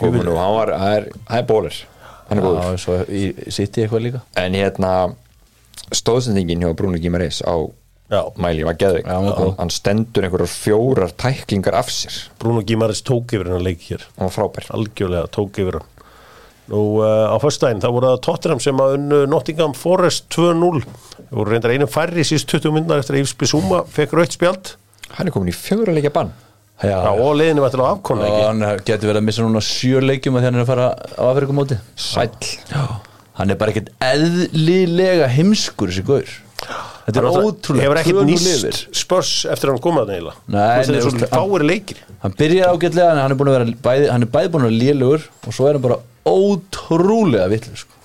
komin og hann er, er bólir hann er góður. Já, svo í City eitthvað líka. En hérna stóðsendingin hjá Brúni Gimareis á Já. Mæli var geðvik Já, hann stendur einhverjar fjórar tæklingar af sér. Bruno Gimares tók yfir hér. Hann var frábær. Algjörlega tók yfir hann Nú uh, á föstudaginn, þá voru það Tottenham sem að unnu Nottingham Forest 2-0 Það voru reyndar einu færri síst 20 myndar eftir að Yves Bissúma fekk rautt spjald. Hann er komin í fjóra leikja bann. Já, Já, og leiðinu var til að afkonna og ekki hann getur verið að missa núna sjö leikjum að hann er að fara á Afrikumóti sæll. Já, hann er bara ekkert eðlilega heimskur þessi gaur. Þetta er ótrúlega Hefur ekkert nýst spörs eftir að hann komaði neila Nei, Það er nei, svo veist, fáir leikir. Hann byrjar ágætlega en hann er búin að vera bæði, hann er bæði búin að vera lélugur og svo er hann bara ótrúlega vitlu sko.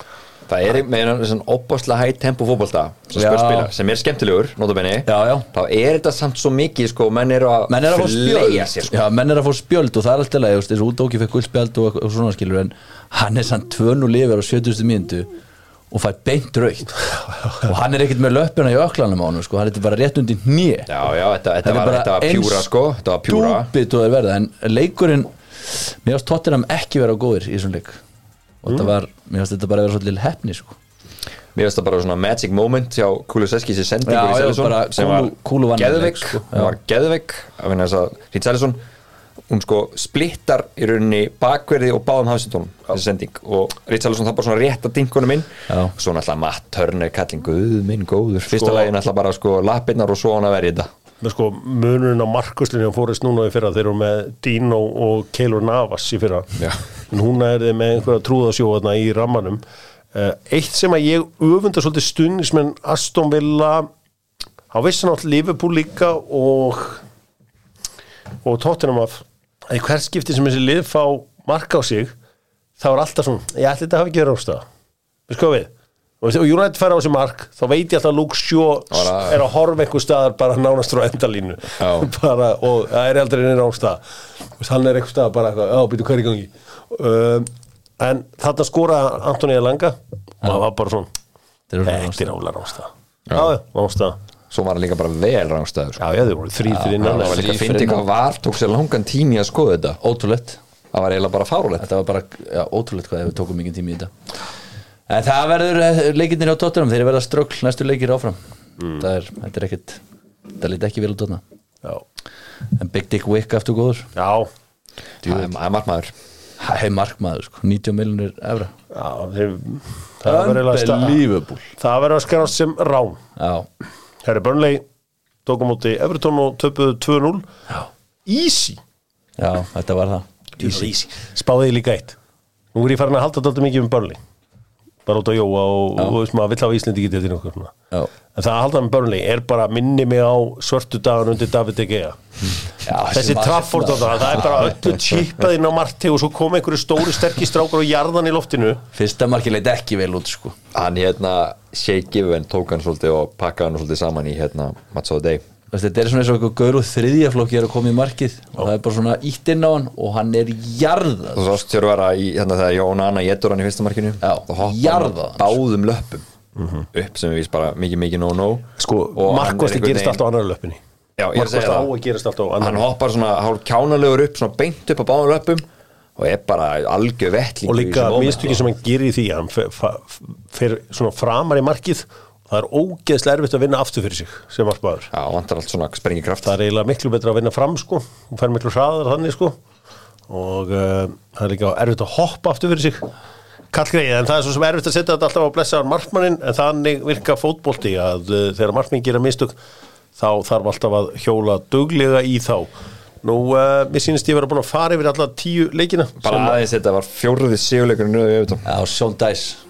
það er með svona opaslega hægt tempo fótbolta sem sem er skemmtilegur notabenni, þá er þetta samt svo mikið sko, menn að, er að fleygja sér sko. Já, menn er að fá spjöld og það er alltaf leið þessu útóki fekk guldspjöld og, og svona skilur en hann er samt tvönu lifir á 70. mínútu og fær beint raukt og hann er ekkert með löppina í öklanum á hann sko, hann er bara rétt undir hnið já, já, þetta, þetta, var, þetta var pjúra sko, þetta var pjúra. en leikurinn mér finnst Tottenham ekki vera góðir í þessum leik og þetta var, mér finnst þetta bara að vera svolítið hefni sko. Mér finnst það bara svona magic moment hjá Kulusevski sem já, Sælisson bara sem var leik, sko, var geðveik af henni þess að Rít Sælisson hún sko splittar í rauninni bakverði og báðum hafsindunum þessi sending. Og Rít Sælisson það bara svona rétt að dinkunum inn. Já. svo náttúrulega Matt Turner kalling guð minn góður, fyrsta Sko- lagi náttúrulega bara sko lappirnar og svo hann að verja þetta sko munurinn á markuslinni á fórist núna í fyrra þeir eru með Dino og Keylor Navas í fyrra. Já. en hún er með einhverja trúðasjóðna í rammanum. Uh, eitt sem að ég öfunda svolítið stundismenn Aston Villa á vissan átt Liverpool líka og og Tottenham af. Að í hvert skipti sem þessi lið fá marka á sig þá er alltaf svona, ég ætli þetta hafi ekki verið ástæða. Við sko við og United fær á þessi mark þá veit ég alltaf að Luke Shaw Bara- er að horfa einhver staðar bara nánast frá endalínu. Bara, og það er aldrei neina ástæða. Hann er einhver staðar bara eitthvað, já, býtu hver í gangi? Um, en þarna skoraði Antoni Elanga og það var bara svona Þetta er þetta er álar ástæða. Svo var hann líka bara vel rángstöður sko. já, já, þau voru þrý fyrir innan. það var líka Þrír að finna fyrir hvað var tók sér langan tími að skoða þetta. Ótrúlegt. Það var eiginlega bara fárulegt þetta var bara já, ótrúlegt hvað ef við tókum mikið tími í þetta en það verður eh, leikirnir á Tottenham þeir verða ströggl næstu leikir áfram. Það er, þetta er ekkit það lítið ekki vel út þarna. Já, en Big Dick Wick aftur góður. Já, það er- það er markmaður. Sko, 90 miljonir evra. Já þeir, það verður að sta- Unbelievable það verður að skærast sem rán. Já, Herri Burnley tók á móti Everton og töpuðu 2-0 Easy. Já, þetta var það. Easy. Spáði því líka eitt. Nú er ég farin að halda þetta mikið um Burnley bara út á Jóa og, og veist maður vill hafa Íslandi ekki til já, en það að halda með Burnley er bara minni mig á svörtu dagan undir David De Gea. Já þessi Trafford og það, það er bara öllu chipað inn á Marti og svo kom einhverju stóri sterkir strákar og jarðan í loftinu. Fyrsta marki leit ekki vel út sko. Hann hérna Shea Given tók hann svolítið og pakkaði hann svolítið saman í hérna Match of the Day. Veist, þetta er svona eins og eitthvað gaur og þriðjaflokki er að koma í markið. Og það er bara svona ítt inn á hann og hann er jarðað og svo stjórn vera í hérna þegar Jón Anna getur hann í fyrsta markinu. Já, þá hoppar jarða hann báðum löppum upp sem við víst bara mikið mikið no no sko, Og hann Markosti er gerist alltaf á annar löppinni. Já, ég er að segja Markosti á það. að gerast alltaf á hann annar hoppar svona hálf kjánalegur upp svona beint upp á báðum löpum og er bara algjör vettling og líka mistökin sem hann gerir í því að hann fer, svona framar í markið og það er ógeðslega erfitt að vinna aftur fyrir sig sem markmaður Já, vantar allt svona sprengikraft. Það er eiginlega miklu betra að vinna fram sko. Og fer miklu hraðar þannig sko. Og uh, það er líka erfitt að hoppa aftur fyrir sig. Kallgreið, en það er svo sem erfitt að setja þetta alltaf á blessaðar markmannin, en þannig virka fótbolti að uh, þegar markmann gera mistök þá þarf alltaf að hjóla duglega í þá. Nú, uh, mér sýnist ég vera búin að fara yfir alla tíu leikina bara aðeins þetta var fjóruði sigurleikurinn nöðu við Já, Sean Dice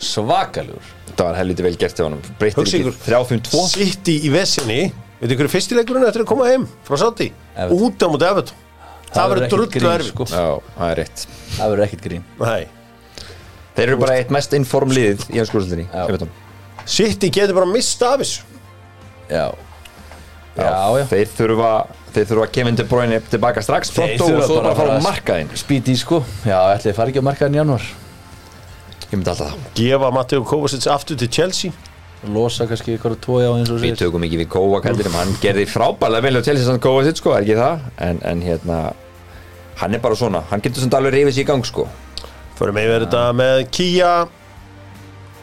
svakalugur þetta var helviti vel gert hjá honum. Breytir ekki ykkur. 3-5-2 City í vesinni veit ykkur fyrstileikurinn eftir að koma heim frá Sátti Everton. út á mútið Everton. Það verður drullu erfitt. sko. já, það er rétt. Það verður ekkert grín. Nei. þeir eru bara eitt mest inform liðið í hans skúrslinni Já. City getur bara mista af þessu. Já. Já, já þeir þurfa þeir þurfa að Kevin De Bruyne tilbaka strax. Þeir pronto og þurfa svo bara að fara á að markaðinn Spíti sko. Já, ætli þið fari ekki á markaðin í januar ég myndi alltaf það. Gefa Matteo Kovacic aftur til Chelsea. Losa kannski ykkur tvo já eins og við sér. tökum ekki við kallinum hann gerði frábælega vel á Chelsea sann sitt sko, er ekki það? En, en hérna hann er bara svona, hann getur samt alveg reyfið sér í gang sko. Förum yfir þetta með Kia.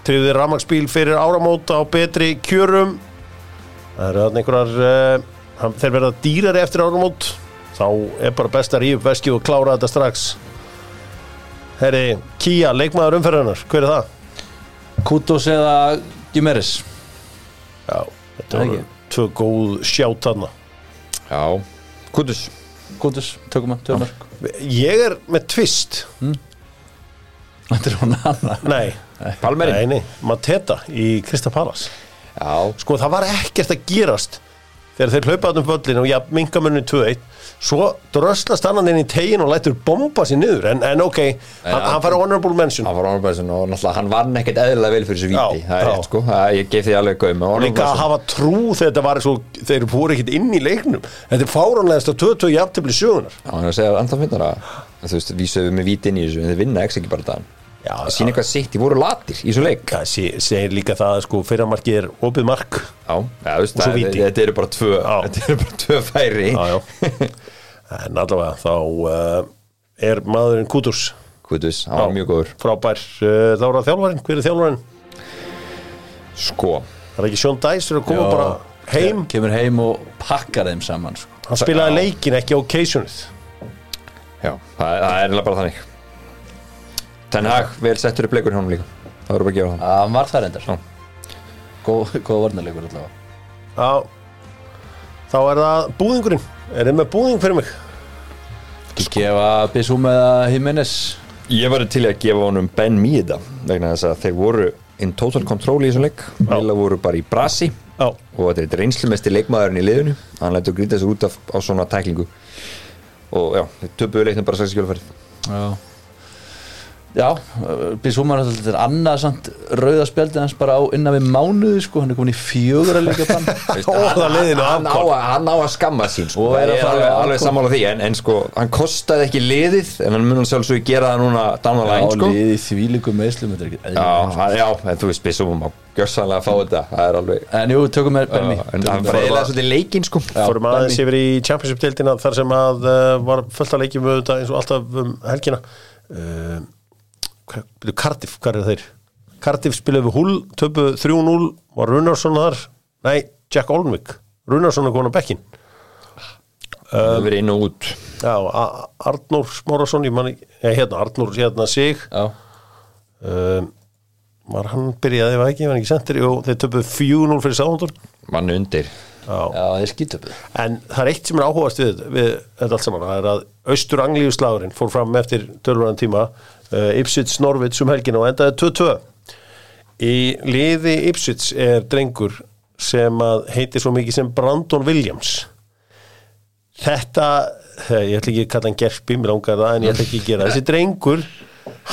Tryggði rafmagsbíl fyrir áramót á betri kjörum. Það eru þarna einhverjar uh, Þeir verða dýrari eftir áramót. Þá er bara best að rífa upp veski og klára þetta strax Herri, Kia, leikmaður umferðarnar Hver er það? Kutos eða Gimeris Já, þetta voru tvö góð sjátt þarna. Já, Kutus. Kutos, tökum hann, tökum mörg Ég er með tvist Þetta er hún annar Nei, Palmerinn, nei, nei, Mateta í Krista Palas já, sko það var ekkert að gerast þegar þeir hlaupaði um völlin og já, minkamunni 2-1 svo dröslast annan inn í tegin og lætur bomba sér niður. En, en ok, hann, hann fær honorable mention. Hann var Honorbergson og náttúrulega hann vann ekkert eðlilega vel fyrir þessu víti, Já, það er rétt sko. Það, ég gef því alveg gaum. Og líka að hafa trú þegar þetta var svo þeir voru ekkert inn í leiknum. Þetta er fáránlegast að 22 jafntefli sögunar Já, hann er að segja ennþá finnar að þú veist, vísuðu með víti inn í þessu en þeir vinna ekki ekki bara Já, það sína eitthvað sitt, þeir voru latir í þessu leik. Það sé- segir líka það að sko fyrramarkið er opið mark. Já, já, Og svo víti. þetta eru bara tvö eru bara tvö færi. Já, já. en allavega þá uh, er maðurinn Kudus Kutus, hann var mjög góður. frábær, uh, þá er það þjálfarinn. Hver er þjálfarinn? Sko, Það er ekki Sean Dice er að koma Já. bara heim? Kemur heim og pakkar þeim saman sko. Hann spilaði leikin ekki occasionið. Já, það, er- það er eiginlega bara þannig. Ten Hag, vel settur upp leikur hjá honum líka. Það voru bara að gefa það. Að hann var það reyndar. Já. Góð, góð varnarleikur allavega. Já. Þá er það búðingurinn Er þið með búðing fyrir mig? Ekki gefa Bissum eða Jimenez Ég var til að gefa honum Ben Mieda vegna þess að þeir voru in total control í þessum leik. Mila voru bara í brasi. Já. Og þetta er eitt reynslumesti leikmaðurinn í liðinu. Hann lætur grýta sig út af, á svona tæklingu. Og já, töpuðu leiknum bara 6 skjólfærið Já Já, Bissum er alltaf annað samt rauðaspjaldi hans bara á innan við mánuði sko, hann er komin í fjögur að leika bann hann, hann á að skamma sín sko. Og er að fara alveg, sammála því en, en sko, hann kostaði ekki liðið en hann mun hann sjálfsög gera það núna line sko. liði þvílíku meðslum þetta er ekki já, hann, já, en þú veist Bissum má gjössanlega að fá þetta það er alveg En jú, tökum við Benny. Já, en hann freiðilega svolítið leikinn sko. Fórum aðeins yfir í Championship-deildina þar sem að uh, var fullt að leikjum Cardiff, hvað er þeir? Cardiff spilaði við Hull, töpu 3-0 var Runarsson þar, nei, Jack Olnvik. Runarsson er komin á bekkin það hefur verið inn og út. Já, A- Arnór Smárasson ég man ekki, ja, hérna, Arnór hérna sig. Já, um, var hann byrjaði, var ekki, var ekki sendir og þeir töpuðu 4-0 fyrir Sáhundur mann undir. Já. já, þeir skýtöpuð En það er eitt sem er áhugast við, við þetta allt saman, það er að austur anglíu slagurinn fór fram eftir tölvöran tíma Ipswich Norvits um helgina og endaði 2-2 Í liði Ipswich er drengur sem að heitir svo mikið sem Brandon Williams. Þetta eh, ég ætla ekki að kalla hann gerpi, mér langar það en ég ætla ekki að gera þessi drengur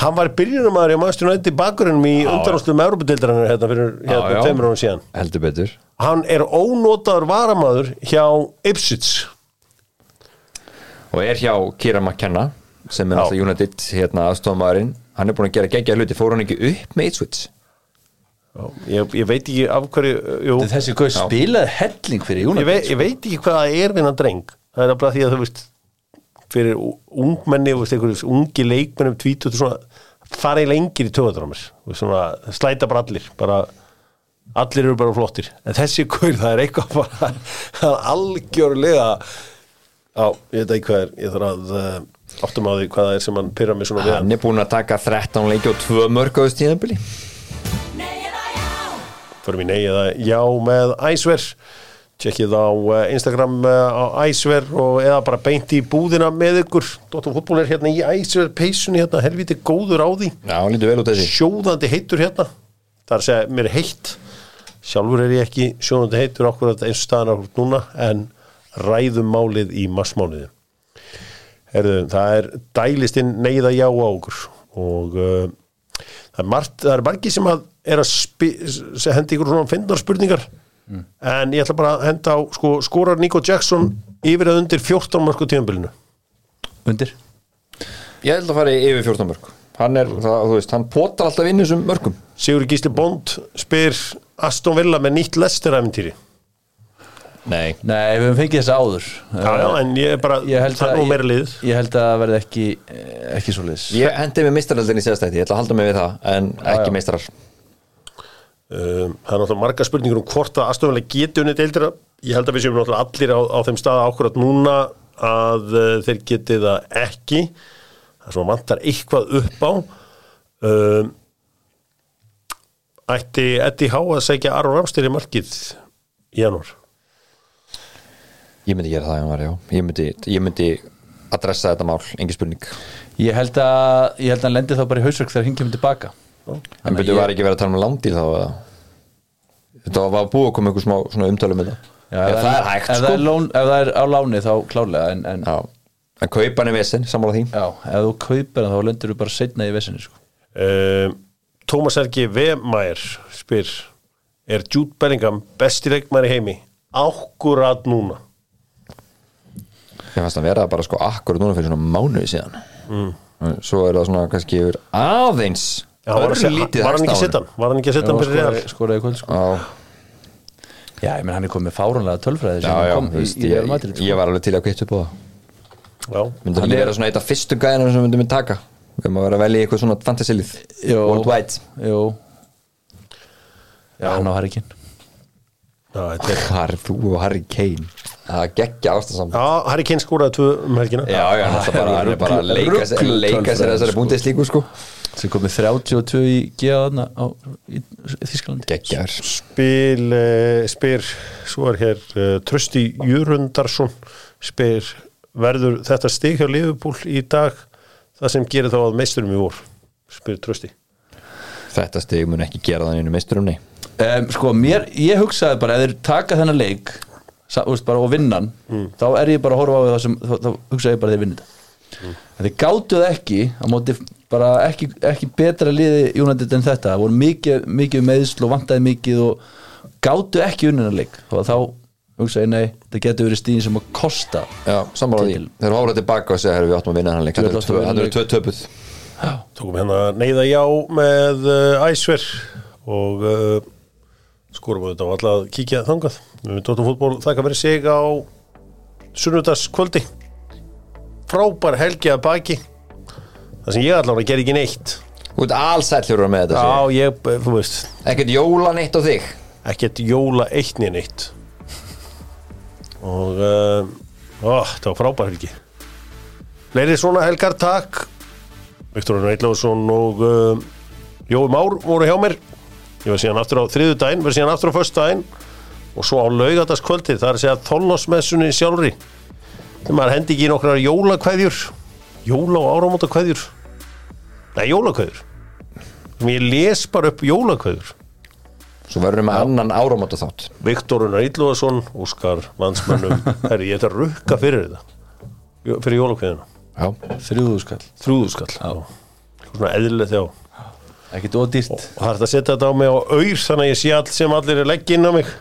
hann var byrjunumæður í Master United bakgrunum í undanástum Európa-deildarinnar hérna fyrir hérna tveimur árum síðan. Heldur betur. Hann er ónotaður varamaður hjá Ipswich. Og er hjá Kira McKenna sem er Já. alltaf United hérna aðstofamæðurinn hann er búin að gera geggja hluti, fór hann ekki upp með Ipswich ég, ég veit ekki af hverju jú, Þessi gauð spilaði helling fyrir ég, Júnat veit, ég veit ekki hvað það er við hann dreng. Það er bara því að þú veist fyrir ungmenni, veist, einhverjum ungi leikmennum tvítut svona fara í lengir í töðadrámir svona slæta bara allir bara allir eru bara flottir. En þessi gaur það er eitthvað bara það er algjörlega á, ég veit ekki hvað er ég þarf að uh, áttum á því hvað það er sem hann pyrra mig svona við hann er búin að taka 13 leiki og 2 mörg á þessu tíðanbili Förum í nei eða já með æsver. Tjekkið á eh, Instagram eh, á Æsver og eða bara beint í búðina með ykkur. Dóttar fútból er hérna í Æsver peysunni hérna, helviti góður á því. Já, hann lítur vel út þessi. Sjóðandi heitur hérna. Það er að segja, mér heitt. Sjálfur er ég ekki sjóðandi heitur okkur eins og staðan okkur núna en ræðum málið í massmáliði Herðu, það er dælistinn neyða já á okkur og uh, það er margt, það er margi sem að er að spi, sem hendi ykkur svona finnar spurningar en ég ætla bara að henda á sko, skorar Nico Jackson yfir að undir 14 marku tíðanbylinu Undir. Ég held að fara yfir 14 mörg Hann er, það, þú veist, hann potar alltaf inn í þessum mörgum Sigur Gísli Bond spyr Aston Villa með nýtt Lester-æfintýri Nei. Nei, við höfum fengið þess áður. Já, já, en ég er bara, Ég held það er nú meira liðið Ég held að það verði ekki, ekki svo liðs Ég hendi með mistaraldin í síðastætti, ég ætla að halda mig við það En ekki já. meistarar. Um, Það er náttúrulega marga spurningur um hvort að Aston Villa geti unnið deildina. Ég held að við séum náttúrulega allir á, á þeim staða ákvörðat núna að uh, þeir geti það ekki. Það er svona vantar eitthvað upp á. Um, Ætti Eddie Há að segja Aron Ramstir í markið í janúar Ég myndi gera það, Jón var, já. Ég myndi, ég myndi adressa þetta mál, engin spurning. Ég held að Ég held að hann lendi þá bara í hausverk þegar hinn kemur tilbaka En byrju var ekki verið að tala um lándíl þá eða? Þetta var búið að koma einhver smá svona umtölu með það Já, Ef ef það er hægt, ef sko. það er, lón, ef það er á láni þá klálega en, en Já, en kaupan er vesen, sammála því. Já, ef þú kaupir hann þá lendur þú bara setna í vesinni sko. um, Tómas Helgi Vemær spyr Er Jude Bellingham besti leikmæri heimi? Ákkurat núna Ég fannst að vera bara sko akkurat núna fyrir svona mánuði síðan mm. Svo er það svona kannski yfir aðeins Já, var, örlítið var hann ekki hann? Var hann ekki að setja hann fyrir real? skoraði í kvöld sko. Já, ég menn hann er komið með fáránlega tölfræði Já, sem já, í, veist, í ég, Madrid sko. ég var alveg til að kvitt upp á það Hann hann er- vera svona eitt af fyrstu gæðina sem myndi mig taka Við að vera að velja í eitthvað svona fantasylið Jó. Worldwide Jú Já, hann á Harry Kane já, þetta er Harry, þú og Harry Kane Það geggja ástasamt Já, Harry Kane skoraði tvö um helgina. Já, já, hann er bara, hann er bara að leika sér, Rugl- leika sér þessari sko. búndeslíku sko. Sem komið 32 í geðaðna á í Þískalandi Geggjar Spil, uh, spyr Svo er hér uh, Trösti Jörundarsson spyr Verður þetta stig hjá Liverpool í dag? Það sem gerir þá að meisturum í vor? spyr Trösti Þetta stig mun ekki gera það einu meisturum, nei. Um, Sko, mér, ég hugsaði bara ef þeir taka þennan leik bara, og vinnan, þá er ég bara að horfa á það sem, þá, þá hugsaði ég bara að þeir vinna þetta mm. þeir gátu það ekki á móti bara ekki, ekki betra liði United en þetta, það voru mikið, mikið meðsl og vantaði mikið og gátu ekki unninan leik. Og þá hugsaði ég nei, það getur verið stíðin sem að kosta Já, sammála því. Titil. Þeir hóra tilbaka og segja herru, við áttum að vinna hann leik. Að vinna eru tvö töpuð. Tókum hérna neyða já með uh, æsver og uh, skorum við þetta á alla að kíkja þangað. Dóttum fútból þakka fyrir sig á sunnudagskvöldi. Frábær helgi að baki. Það sem ég allavega ger ekki neitt. Þú ert allsæll fyrir með þetta. Já, ég, eh, þú veist, Ekkert jóla neitt á þig ekkert jóla eitt niður neitt. Og uh, ó, það var frábær helgi. Fleiri svona helgar takk. Viktor Reitláðsson og uh, Jói Már voru hjá mér. Ég var síðan aftur á þriðu daginn, var síðan aftur á föstu daginn og svo á laugardagskvöldi, það er að segja þolnosmessunni sjálfri. Þegar maður hendi ekki í nokkrar jólakveðjur, jóla og áramóta kveðjur. Nei, jólakveðjur. Ég les bara upp jólakveðjur. Svo verðum við með annan áramóta þátt Viktor Unnar Íllúðarsson, Óskar Vansmannum Herri, ég ætla að rukka fyrir þetta. Fyrir jólakveðina Já, þrjúðu skall, Þrúðu skall Svona eðlilegt já. Og ekkert ódýrt það er að setja þetta á mig á auður Þannig að ég sé all sem allir er leggja inn á mig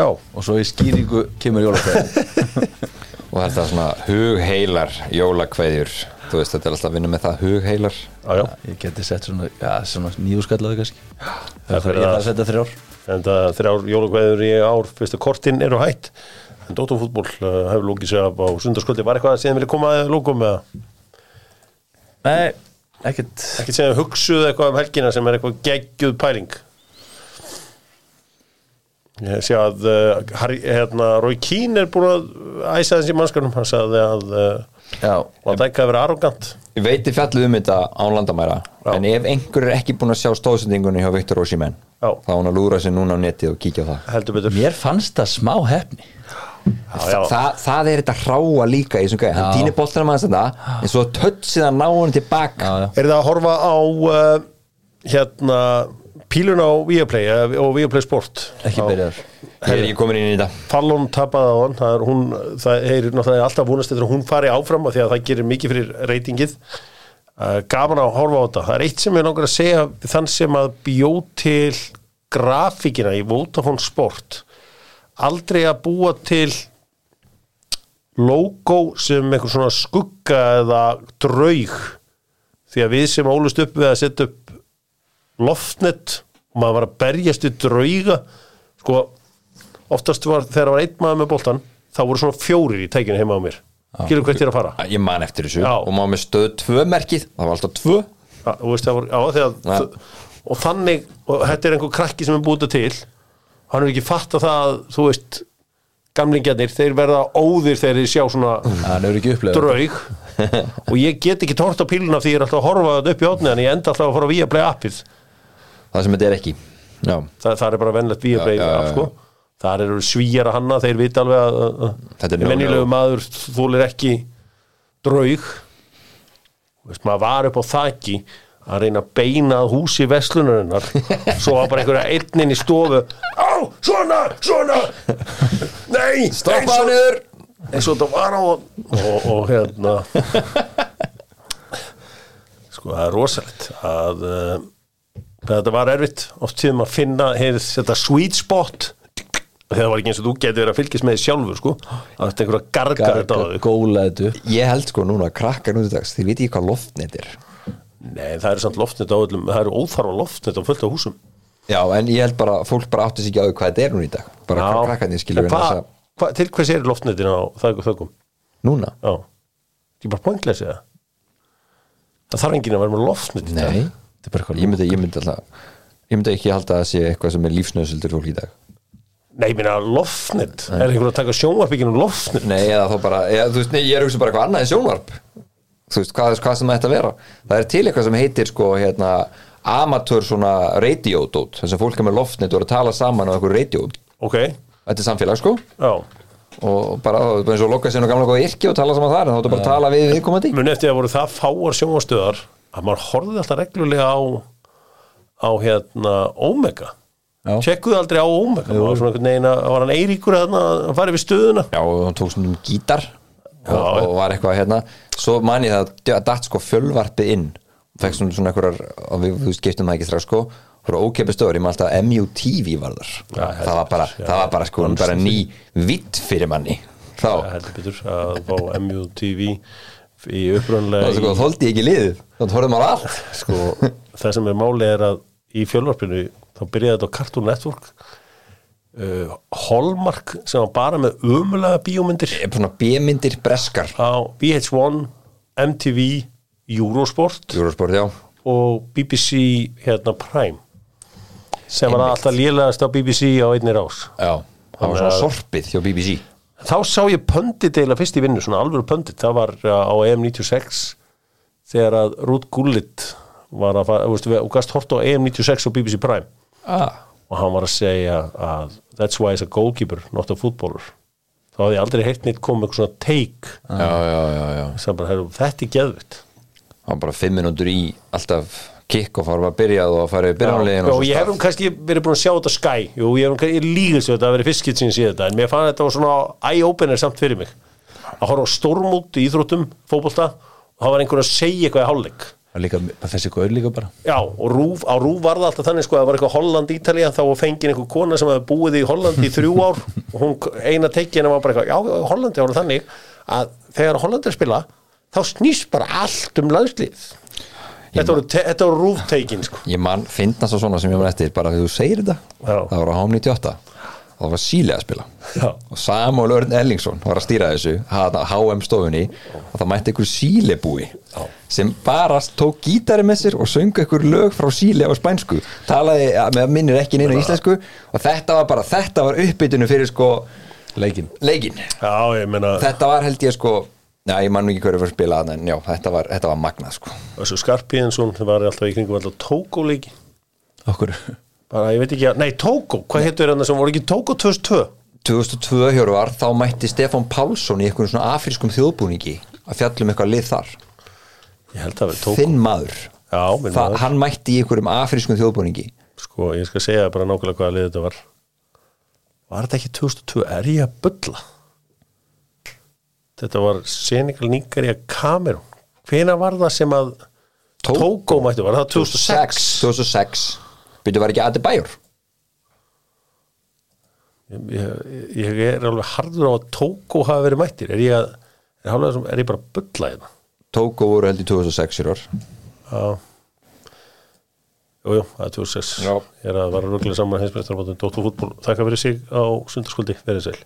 Já, og svo í skýringu kemur jólakvæði og þetta er svona hugheilar jólakveðjur. Þú veist, þetta er alltaf að vinna með það hugheilar. Já, já. Ég geti sett svona, svona nýju skallaði kannski Það það fyrir er að- setja þrjár. En það þrjár jólakveður í ár Fyrstu kortin eru hætt. En Dóttarfútból uh, hefur lókið sig af á sundarskvöldi. Var eitthvað að síðan vilja koma að lókum með nei, ekkert. Ekki segja hugsuð eitthvað um helgina sem er eitthvað geggjuð pæling Ég sé að uh, Harry, hérna, Rói Kín er búin að æsa þessi mannskanum hann sagði að uh, Van Dijk hafi verið arrogant Ég veit þið fjallið um þetta án landamæra Já. En ef einhver er ekki búin að sjá stóðsendingunni hjá Viktor Osimhen Já. þá hún að lúra sér núna á netið og kíkja á það heldur betur Mér fannst það smá hefni já, já. Þa, það er þetta hráa líka í þessum gæði, hann týnir boltanum aðeins þetta en svo tötsið að ná hann tilbaka. Er það að horfa á uh, hérna pílun á Viaplay og Viaplay Sport. Ekki byrjar ég er ekki komin inn í þetta. Fallon tapaði á hann það er, hún, það er náttúrulega alltaf vonast eftir að hún fari áfram því að það gerir mikið fyrir reytingið. Uh, gaman að horfa á þetta. Það er eitt sem ég langar að segja þann sem að bjó til grafíkina í Vodafone Sport. Aldrei að búa til logo sem einhver svona skugga eða draug. Því að við sem ólust upp við að setja upp loftnet og maður var að berjast við drauga. Sko oftast var þegar það var einn maður með boltan þá voru svona fjórir í tækinu heima á mér. Skilur hvert er að fara? Ég man eftir þessu. Já. og maður með stöð 2 merkið það var alltaf 2 ja, veist, voru, já, þegar, og þannig og þetta er einhver krakki sem er þetta til. Hann er ekki fatt að það þú veist, gamlingjarnir þeir verða óðir þegar þeir sjá svona draug. Og ég get ekki tórt á píluna því ég er alltaf að horfa þetta upp í átni en ég enda alltaf að fara að vía play appið það sem þetta er ekki. Já, það, það er bara vennlegt app sko. þar eru svíjar að hanna, þeir vita alveg að- no-no. maður þúlir ekki draug. Veist, maður var upp á þaki að reyna að beina að húsi veslunarinnar svo var bara einhverja einnin í stofu. Á, svona, svona. Nei, stoppa eins hann og- niður. eins og þetta var á og, og hérna. Sko það er rosalegt að uh, þetta var erfitt oft tíðum að finna hefði þetta sweet spot það var ekki eins og þú getur verið að fylgjast með því sjálfur sko. Að þetta einhver að garga þetta á þig. Góla þetta ég held sko núna að krakkar nú til dags þið veit ekki hvað loftnet er. Nei það eru samt loftnet á öllum það eru óþarfa loftnet á fullt af húsum. Já en ég held bara fólk bara átti sig ekki á því hvað þetta er núna í dag. Bara Já. krakkarnir skilur hvað- þessa hvað- til hvers er loftnetin á þögum núna? Já, það er bara pointless eða? Það þarf enginn að vera með loftnet Þetta ég myndi, ég myndi alltaf ég myndi ekki halda að sé eitthvað sem er lífsnöðsöldur fólk í dag. Nei, ég meina loftnet. Er einhver að taka sjónvarpíkinu loftnet? nei eða þá bara, eða, þú veist, nei, ég er hugsa bara eitthvað annað en sjónvarp. Þú veist, hvað, hvað sem að vera. Það er til eitthvað sem heitir sko hérna amatör svona radiodót þess að fólk er með loftnet og er að tala saman á einhverju radio. Ok, þetta er samfélag sko. Já. Og bara, það er bara eins og loka sér og gamla góða yrki og tala saman þar en þá er bara tala við viðkomandi. Muni eftir að voru það fáar sjónvarstöðar að maður horfði alltaf reglulega á á hérna Omega. Tjekkuðu aldrei á Omega Það var svona einhvern veginn að var hann Eiríkur að að fara við stöðuna. Já, og hann tók svona um gítar og, Já. og var eitthvað hérna. Svo man ég það að datt sko fjölvarpið inn. Og fekk svona svona einhverjar og við, skiptum það ekki strax sko. Fyrir ókepi stöður, ég man alltaf MUTV var þar. Já, það var bara, já, það var bara sko bara ný vitt fyrir manni. Þá, heldur betur að fá MUTV í var sko, þóldi ég ekki liðið? Þá horfðum maður allt. Sko, það sem er máli er að í fjölvarpinu þá byrjaði þetta á Cartoon Network uh, Hallmark sem var bara með ömulega bíómyndir. Svona B-myndir breskar. Á VH1, MTV Eurosport. Júrósport, já. Og BBC hérna Prime sem var Einmitt. alltaf lélegast á BBC á einni rás. Já, það var svona sorpið hjá BBC þá sá ég pöndit eða fyrst í vinnu, svona alvöru pöndit það var uh, á EM96 þegar að Ruth Gullit var að fara, þú veist, og gast hort á EM96 og BBC Prime. Ah. og hann var að segja að that's why he's a goalkeeper, not a footballer. Þá hafði ég aldrei heyrt neitt komið eitthvað svona take. Já, já, já, já. Þetta er geðvitt Það var bara fimm minútur í alltaf kikk og fara að byrja og að fara í byrjanlegin og ég hef um kannski verið búin að sjá þetta Sky. Jú, ég hef um líka svo þetta að vera fiskit sín síðan þetta en mér fann þetta var svona eye-opener samt fyrir mig. Að horfa á stórmút í íþróttum fótbolta og það var einhver að segja eitthvað í hálfleik. Líka, þessi gaur líka bara. Já, og rúf, á rúf var það alltaf þannig sko að það var eitthvað Holland Ítalía þá var fengin einhver kona sem hefði búið í Holland í þrjú ár og hún eina tekjana var bara eitthvað, já, Hollandi var þannig að þegar Holland er að spila þá snýst bara allt um landslið Þetta voru, voru rúftekin sko Ég man, finnast það svona sem ég man eftir bara þegar þú segir þetta Já. það var á HM 98 og það var Síle að spila Já. og Samuel Örn Ellingsson var að stýra þessu HM stofunni og það mætti einhver Síle búi Já. sem bara tók gítari með sér og söngu einhver lög frá Síle á spænsku talaði með minnir ekki neina íslensku og þetta var bara, þetta var uppbytunu fyrir sko Leikin leikin meina þetta var held ég sko Já, ég man ekki hverju fyrir að spila þarna, en já, þetta var, þetta var magnað sko. Þessu Skarpíðinsson það var alltaf í kringum alltaf tókóleiki Okkur. Bara ég veit ekki að, nei Tóko, hvað héttur hann sem voru ekki? Tóko 2002 2002 Hjörvar, þá mætti Stefán Pálsson í einhvern svona afrískum þjóðbúningi að fjallum eitthvað lið þar. Ég held að vera Tóko þinn maður, já, Þa, maður. hann mætti í einhverjum afrískum þjóðbúningi. Sko, ég skal segja bara nákvæmlega hvaða lið þetta var. Var þetta ekki 2002, er ég að bulla þetta var Senegal Níkari að Kamerún. Hvena var það sem að. Tóko mættu, var það 2006 2006 byrju var ekki Adebayor ég, ég, er alveg harður á að Tóko hafa verið mættir. Er ég, að, er, hálflega sem- er ég bara að bulla hérna? Tóko voru held í 2006 Hjörvar já. Jú, jú, það er 2006 Já. Ég er að vara röglega saman hinsmestarabóttum Dóttu fútból, þakka fyrir sig á sundarskvöldi, verið sæl